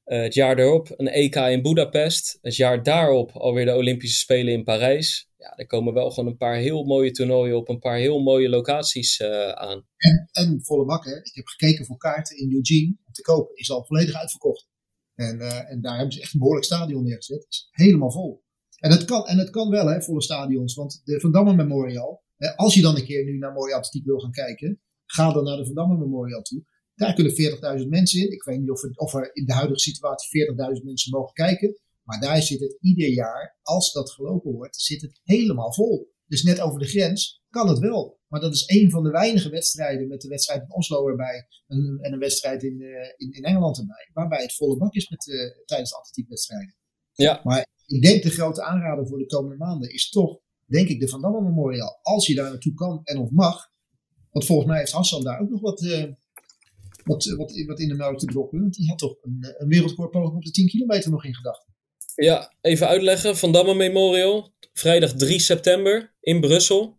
het jaar daarop een EK in Budapest. Het jaar daarop alweer de Olympische Spelen in Parijs. Ja, er komen wel gewoon een paar heel mooie toernooien op een paar heel mooie locaties uh, aan. En, en volle bak, hè. Ik heb gekeken voor kaarten in Eugene om te kopen. Is al volledig uitverkocht. En, uh, en daar hebben ze echt een behoorlijk stadion neergezet. Is helemaal vol. En het kan, en het kan wel, hè, volle stadions. Want de Van Damme Memorial, hè, als je dan een keer nu naar mooie atletiek wil gaan kijken, ga dan naar de Van Damme Memorial toe. Daar kunnen 40.000 mensen in. Ik weet niet of er, of er in de huidige situatie 40.000 mensen mogen kijken. Maar daar zit het ieder jaar, als dat gelopen wordt, zit het helemaal vol. Dus net over de grens kan het wel. Maar dat is een van de weinige wedstrijden met de wedstrijd in Oslo erbij. En, en een wedstrijd in, uh, in, in, Engeland erbij. Waarbij het volle bak is met, uh, tijdens de atletiekwedstrijden. Ja. Maar ik denk de grote aanrader voor de komende maanden is toch, denk ik, de Van Damme Memorial. Als je daar naartoe kan en of mag. Want volgens mij heeft Hassan daar ook nog wat, uh, wat, wat, wat in de melk te droppen. Want die had toch een, een wereldrecordpoging op de 10 kilometer nog in gedachten. Ja, even uitleggen. Van Damme Memorial, vrijdag 3 september in Brussel.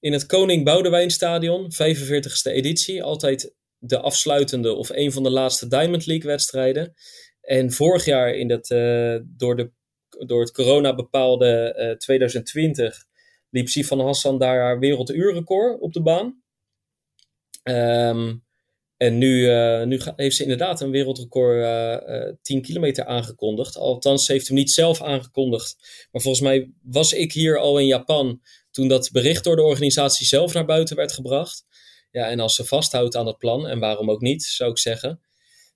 In het Koning Boudewijn Stadion, 45ste editie. Altijd de afsluitende of een van de laatste Diamond League wedstrijden. En vorig jaar in dat, uh, door, de, door het corona bepaalde uh, 2020 liep Sifan Hassan daar haar werelduurrecord op de baan. Um, en nu, uh, nu heeft ze inderdaad een wereldrecord uh, uh, 10 kilometer aangekondigd. Althans, ze heeft hem niet zelf aangekondigd. Maar volgens mij was ik hier al in Japan toen dat bericht door de organisatie zelf naar buiten werd gebracht. Ja, en als ze vasthoudt aan dat plan, en waarom ook niet, zou ik zeggen,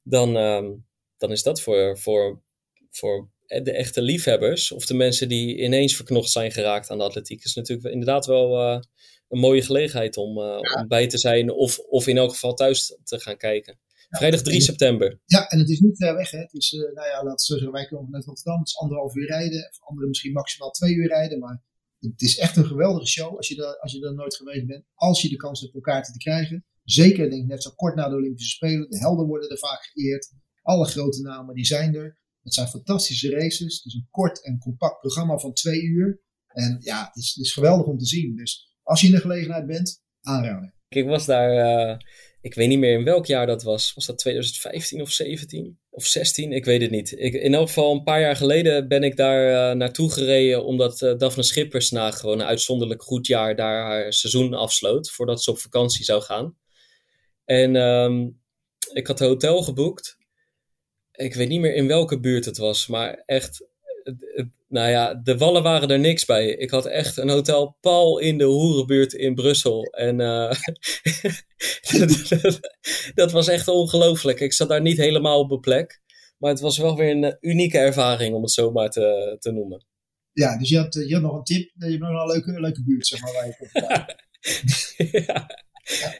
dan, uh, dan is dat voor, voor, voor de echte liefhebbers of de mensen die ineens verknocht zijn geraakt aan de atletiek, is natuurlijk inderdaad wel een mooie gelegenheid om, uh, ja. om bij te zijn of, of in elk geval thuis te gaan kijken. Ja, Vrijdag 3 september. Ja, en het is niet ver weg. Hè. Het is, uh, nou ja, laten we zeggen, wij komen net Rotterdam. Het is anderhalf uur rijden. Of anderen misschien maximaal twee uur rijden. Maar het is echt een geweldige show als je, er, als je er nooit geweest bent. Als je de kans hebt om kaarten te krijgen. Zeker, denk ik, net zo kort na de Olympische Spelen. De helden worden er vaak geëerd. Alle grote namen die zijn er. Het zijn fantastische races. Het is een kort en compact programma van twee uur. En ja, het is, het is geweldig om te zien. Dus als je in de gelegenheid bent, aanraden. Ik was daar, uh, ik weet niet meer in welk jaar dat was. Was dat 2015 of 17 of 16? Ik weet het niet. Ik, in elk geval een paar jaar geleden ben ik daar uh, naartoe gereden omdat uh, Daphne Schippers na gewoon een uitzonderlijk goed jaar daar haar seizoen afsloot voordat ze op vakantie zou gaan. En um, ik had een hotel geboekt. Ik weet niet meer in welke buurt het was, maar echt nou ja, de wallen waren er niks bij. Ik had echt een hotel pal in de hoerenbuurt in Brussel. En uh, [LAUGHS] dat was echt ongelooflijk. Ik zat daar niet helemaal op mijn plek. Maar het was wel weer een unieke ervaring, om het zo maar te, te noemen. Ja, dus je had, je had nog een tip. Je hebt nog een leuke, leuke buurt, zeg maar, waar je [LAUGHS] ja,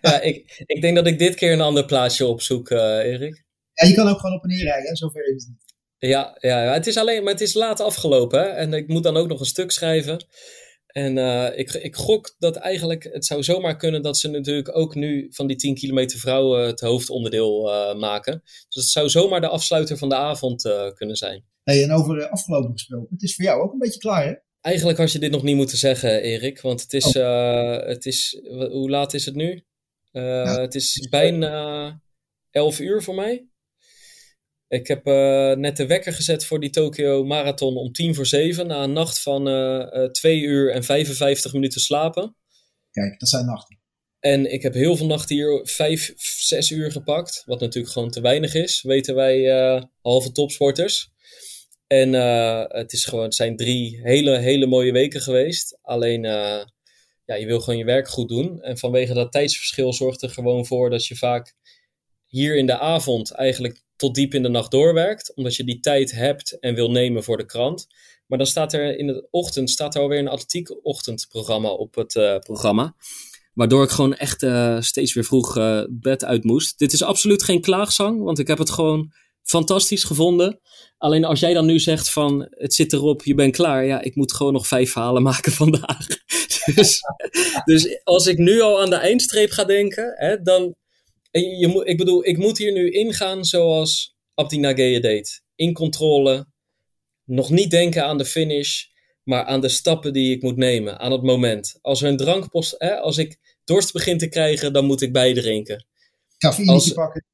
ja ik, ik denk dat ik dit keer een ander plaatsje opzoek, uh, Erik. Ja, je kan ook gewoon op en neer rijden, zover is het niet. Ja, ja, het is alleen, maar het is laat afgelopen. Hè? En ik moet dan ook nog een stuk schrijven. En uh, ik, ik gok dat eigenlijk, het zou zomaar kunnen dat ze natuurlijk ook nu van die 10 kilometer vrouwen het hoofdonderdeel uh, maken. Dus het zou zomaar de afsluiter van de avond uh, kunnen zijn. Hey, en over afgelopen gesproken, het is voor jou ook een beetje klaar hè? Eigenlijk had je dit nog niet moeten zeggen, Erik. Want het is, oh. het is hoe laat is het nu? Ja, het is bijna 11 uur voor mij. Ik heb uh, net de wekker gezet voor die Tokyo Marathon om tien voor zeven. Na een nacht van uh, uh, 2 uur en 55 minuten slapen. Kijk, dat zijn nachten. En ik heb heel veel nachten hier 5, 6 uur gepakt. Wat natuurlijk gewoon te weinig is, weten wij halve topsporters. En het, is gewoon, het zijn drie hele, hele mooie weken geweest. Alleen, ja, je wil gewoon je werk goed doen. En vanwege dat tijdsverschil zorgt er gewoon voor dat je vaak hier in de avond eigenlijk tot diep in de nacht doorwerkt, omdat je die tijd hebt en wil nemen voor de krant. Maar dan staat er in de ochtend staat er alweer een atletiek ochtendprogramma op het uh, programma. Waardoor ik gewoon echt uh, steeds weer vroeg uh, bed uit moest. Dit is absoluut geen klaagzang, want ik heb het gewoon fantastisch gevonden. Alleen als jij dan nu zegt van het zit erop, je bent klaar. Ja, ik moet gewoon nog vijf verhalen [LAUGHS] maken vandaag. [LAUGHS] dus, dus als ik nu al aan de eindstreep ga denken, hè, dan, je moet, ik bedoel, ik moet hier nu ingaan zoals Abdi Nageye deed. In controle. Nog niet denken aan de finish, maar aan de stappen die ik moet nemen. Aan het moment. Als er een drankpost, hè, als ik dorst begin te krijgen, dan moet ik bijdrinken. Cafeïne als, pakken.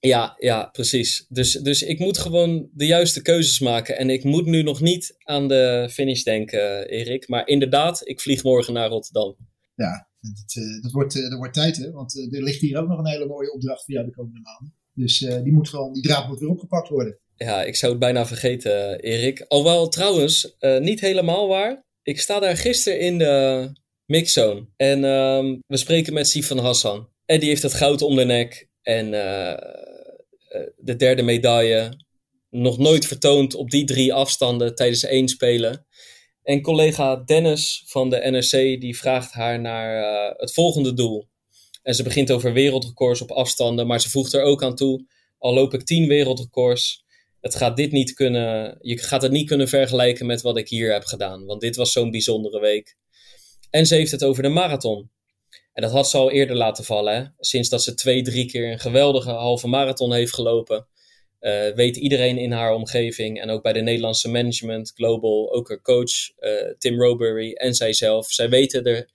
Ja, ja, precies. Dus, dus ik moet gewoon de juiste keuzes maken. En ik moet nu nog niet aan de finish denken, Erik. Maar inderdaad, ik vlieg morgen naar Rotterdam. Ja, dat, uh, dat, wordt, uh, dat wordt tijd, hè? Want uh, er ligt hier ook nog een hele mooie opdracht jou de komende maanden. Dus die, moet gewoon, die draad moet weer opgepakt worden. Ja, ik zou het bijna vergeten, Erik. Alhoewel trouwens, niet helemaal waar. Ik sta daar gisteren in de mixzone. En um, we spreken met Sifan Hassan. En die heeft het goud om de nek. En de derde medaille. Nog nooit vertoond op die drie afstanden tijdens één spelen. En collega Dennis van de NRC die vraagt haar naar uh, het volgende doel. En ze begint over wereldrecords op afstanden, maar ze voegt er ook aan toe: al loop ik tien wereldrecords, het gaat dit niet kunnen, je gaat het niet kunnen vergelijken met wat ik hier heb gedaan, want dit was zo'n bijzondere week. En ze heeft het over de marathon. En dat had ze al eerder laten vallen, hè? sinds dat ze twee, drie keer een geweldige halve marathon heeft gelopen. Uh, weet iedereen in haar omgeving en ook bij de Nederlandse management, global, ook haar coach uh, Tim Robury en zijzelf. Zij weten er,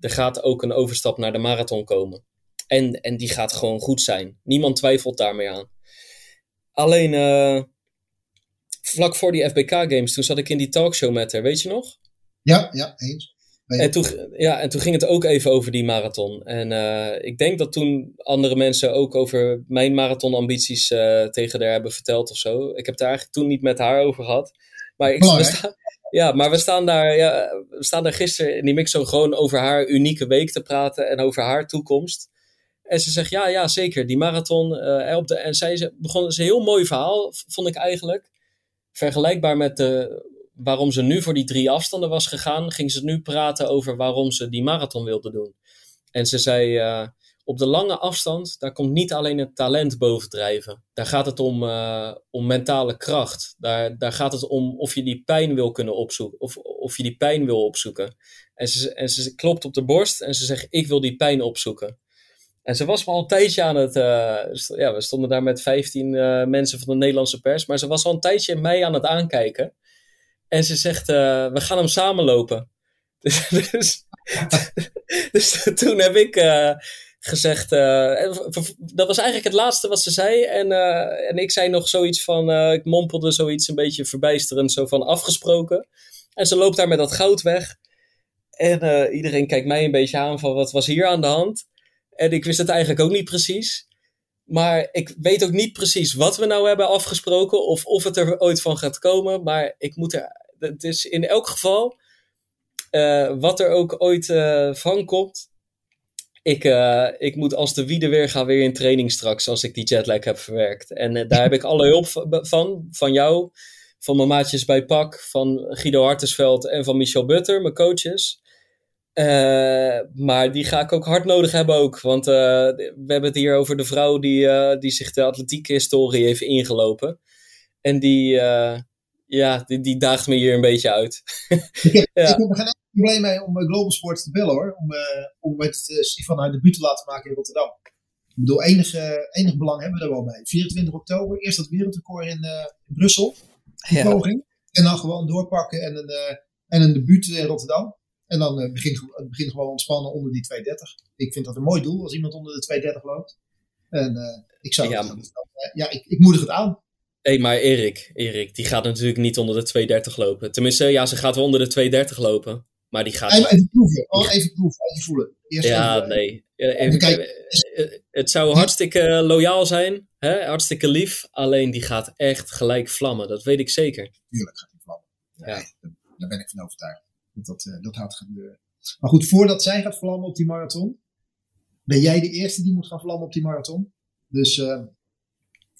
er gaat ook een overstap naar de marathon komen. En, en die gaat gewoon goed zijn. Niemand twijfelt daarmee aan. Alleen uh, vlak voor die FBK Games, toen zat ik in die talkshow met haar, weet je nog? Ja, ja, eens. En toen, ja, en toen ging het ook even over die marathon. En uh, ik denk dat toen andere mensen ook over mijn marathonambities uh, tegen haar hebben verteld of zo. Ik heb het eigenlijk toen niet met haar over gehad. Maar, ik, we sta, ja, maar we staan daar, ja, we staan daar gisteren in die mix zo gewoon over haar unieke week te praten en over haar toekomst. En ze zegt, ja, ja, zeker, die marathon. Uh, op de, en zij begon, een heel mooi verhaal, vond ik eigenlijk. Vergelijkbaar met de, waarom ze nu voor die drie afstanden was gegaan, ging ze nu praten over waarom ze die marathon wilde doen. En ze zei, uh, op de lange afstand, daar komt niet alleen het talent bovendrijven. Daar gaat het om, uh, om mentale kracht. Daar, daar gaat het om of je die pijn wil kunnen opzoeken. Of, of je die pijn wil opzoeken. En ze, en ze klopt op de borst en ze zegt: Ik wil die pijn opzoeken. En ze was al een tijdje aan het. Uh, ja, we stonden daar met 15 uh, mensen van de Nederlandse pers. Maar ze was al een tijdje mij aan het aankijken. En ze zegt: We gaan hem samenlopen. [LAUGHS] Dus, dus, [LAUGHS] dus toen heb ik gezegd. Uh, dat was eigenlijk het laatste wat ze zei. En, en ik zei nog zoiets van. Ik mompelde zoiets een beetje verbijsterend, zo van afgesproken. En ze loopt daar met dat goud weg. En iedereen kijkt mij een beetje aan van wat was hier aan de hand. En ik wist het eigenlijk ook niet precies. Maar ik weet ook niet precies wat we nou hebben afgesproken. Of of het er ooit van gaat komen. Maar ik moet er. Het is in elk geval. wat er ook ooit van komt ik, uh, ik moet als de wiede weer gaan weer in training straks als ik die jetlag heb verwerkt. En daar heb ik alle hulp van, van jou, van mijn maatjes bij PAK, van Guido Hartesveld en van Michel Butter, mijn coaches. Maar die ga ik ook hard nodig hebben ook. Want we hebben het hier over de vrouw die, die zich de atletieke historie heeft ingelopen. En die, ja, die, die daagt me hier een beetje uit. ik, heb, [LAUGHS] ja. ik heb er geen probleem mee om Global Sports te bellen hoor. Om, uh, om uh, Stefan haar debuut te laten maken in Rotterdam. Ik bedoel, enig, uh, enig belang hebben we er wel bij. 24 oktober, eerst dat wereldrecord in, in Brussel. Ja. Poging. En dan gewoon doorpakken en een, en een debuut in Rotterdam. En dan begint het gewoon ontspannen onder die 230. Ik vind dat een mooi doel als iemand onder de 230 loopt. En ik zou ja, het, ja ik, ik moedig het aan. Hé, maar Erik, Erik, die gaat natuurlijk niet onder de 230 lopen. Tenminste, ja, ze gaat wel onder de 230 lopen. Maar die gaat... Even, proeven, oh, even proeven, even voelen. Eerst ja, even, nee. Even, kijk, eh, het zou hartstikke loyaal zijn, hè? hartstikke lief. Alleen die gaat echt gelijk vlammen, dat weet ik zeker. Tuurlijk gaat hij vlammen. Ja. Daar ben ik van overtuigd. Dat, dat, eh, dat gaat gebeuren. Maar goed, voordat zij gaat vlammen op die marathon, ben jij de eerste die moet gaan vlammen op die marathon. Dus uh,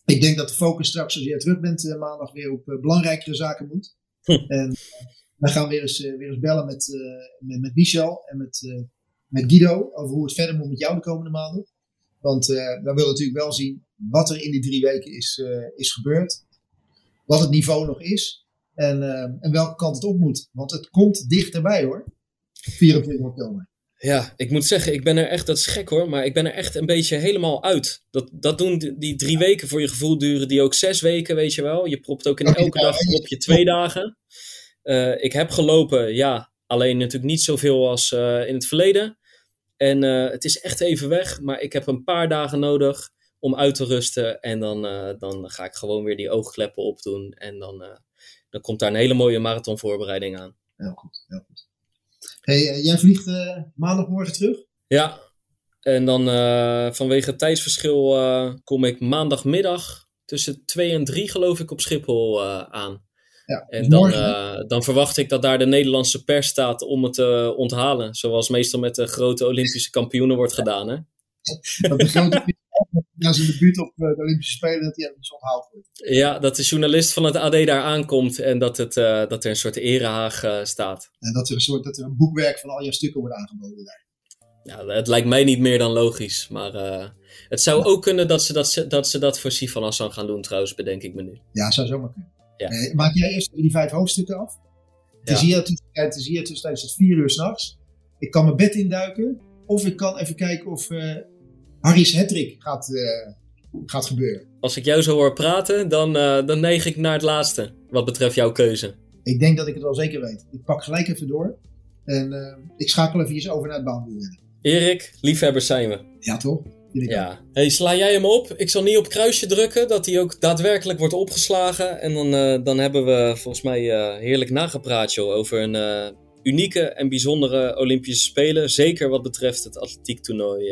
ik denk dat de focus straks, als jij terug bent uh, maandag, weer op uh, belangrijkere zaken moet. Hm. En we gaan weer eens, weer eens bellen met, met, met, Michel en met, met Guido over hoe het verder moet met jou de komende maanden. Want we willen natuurlijk wel zien wat er in die drie weken is, is gebeurd. Wat het niveau nog is. En, en welke kant het op moet. Want het komt dichterbij hoor. 24 oktober. Ja, ik moet zeggen, ik ben er echt, dat is gek hoor, maar ik ben er echt een beetje helemaal uit. Dat, dat doen die, drie weken voor je gevoel duren die ook zes weken, weet je wel. Je propt ook in elke dag op je twee dagen. Uh, ik heb gelopen, ja, alleen natuurlijk niet zoveel als uh, in het verleden. En uh, het is echt even weg, maar ik heb een paar dagen nodig om uit te rusten. En dan, dan ga ik gewoon weer die oogkleppen opdoen. En dan, dan komt daar een hele mooie marathonvoorbereiding aan. Heel goed, heel goed. Hey, eh, jij vliegt uh, maandagmorgen terug? Ja, en dan uh, vanwege het tijdsverschil kom ik maandagmiddag tussen 2 en 3 geloof ik op Schiphol aan. Ja, en dan, dan, verwacht ik dat daar de Nederlandse pers staat om het te onthalen. Zoals meestal met de grote Olympische kampioenen wordt gedaan. Hè? [LAUGHS] dat de grote na zijn debuut op de Olympische Spelen, dat hij even onthaald wordt. Ja, dat de journalist van het AD daar aankomt en dat, het, uh, dat er een soort erehaag uh, staat. En dat er, een soort, dat er een boekwerk van al je stukken wordt aangeboden daar. Ja, het lijkt mij niet meer dan logisch. Maar uh, het zou ook kunnen dat ze dat, dat ze dat voor Sifan Hassan gaan doen, trouwens, bedenk ik me nu. Ja, zou zomaar kunnen. Ja. maak jij eerst die vijf hoofdstukken af? Het is hier tussen, tijdens het vier uur s'nachts. Ik kan mijn bed induiken. Of ik kan even kijken of Harry's hattrick gaat, uh, gaat gebeuren. Als ik jou zo hoor praten, dan, uh, dan neig ik naar het laatste, wat betreft jouw keuze. Ik denk dat ik het wel zeker weet. Ik pak gelijk even door. En uh, ik schakel even eens over naar het baanwielrennen. Erik, liefhebbers zijn we. Ja, toch? Ja. Hey, sla jij hem op? Ik zal niet op kruisje drukken, dat hij ook daadwerkelijk wordt opgeslagen. En dan, uh, dan hebben we volgens mij uh, heerlijk nagepraat joh, over een uh, unieke en bijzondere Olympische Spelen. Zeker wat betreft het atletiektoernooi.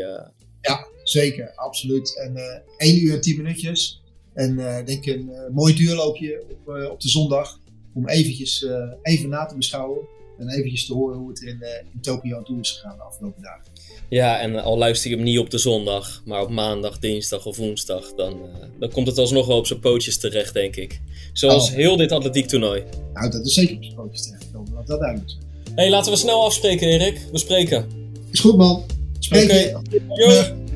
Ja, Zeker, absoluut. En uh, eh, 1 uur en 10 minuutjes. En uh, denk een uh, mooi duurloopje op, op de zondag. Om eventjes even na te beschouwen. En eventjes te horen hoe het er in, in Tokio aan toe is gegaan de afgelopen dagen. Ja, en al luister je hem niet op de zondag, maar op maandag, dinsdag of woensdag, dan, dan komt het alsnog wel op zijn pootjes terecht, denk ik. Zoals oh. heel dit atletiek toernooi. Nou, dat is zeker op zijn pootjes terecht. Laat dat duidelijk. Hé, hey, laten we snel afspreken, Erik. We spreken. Is goed, man. Spreken. Okay.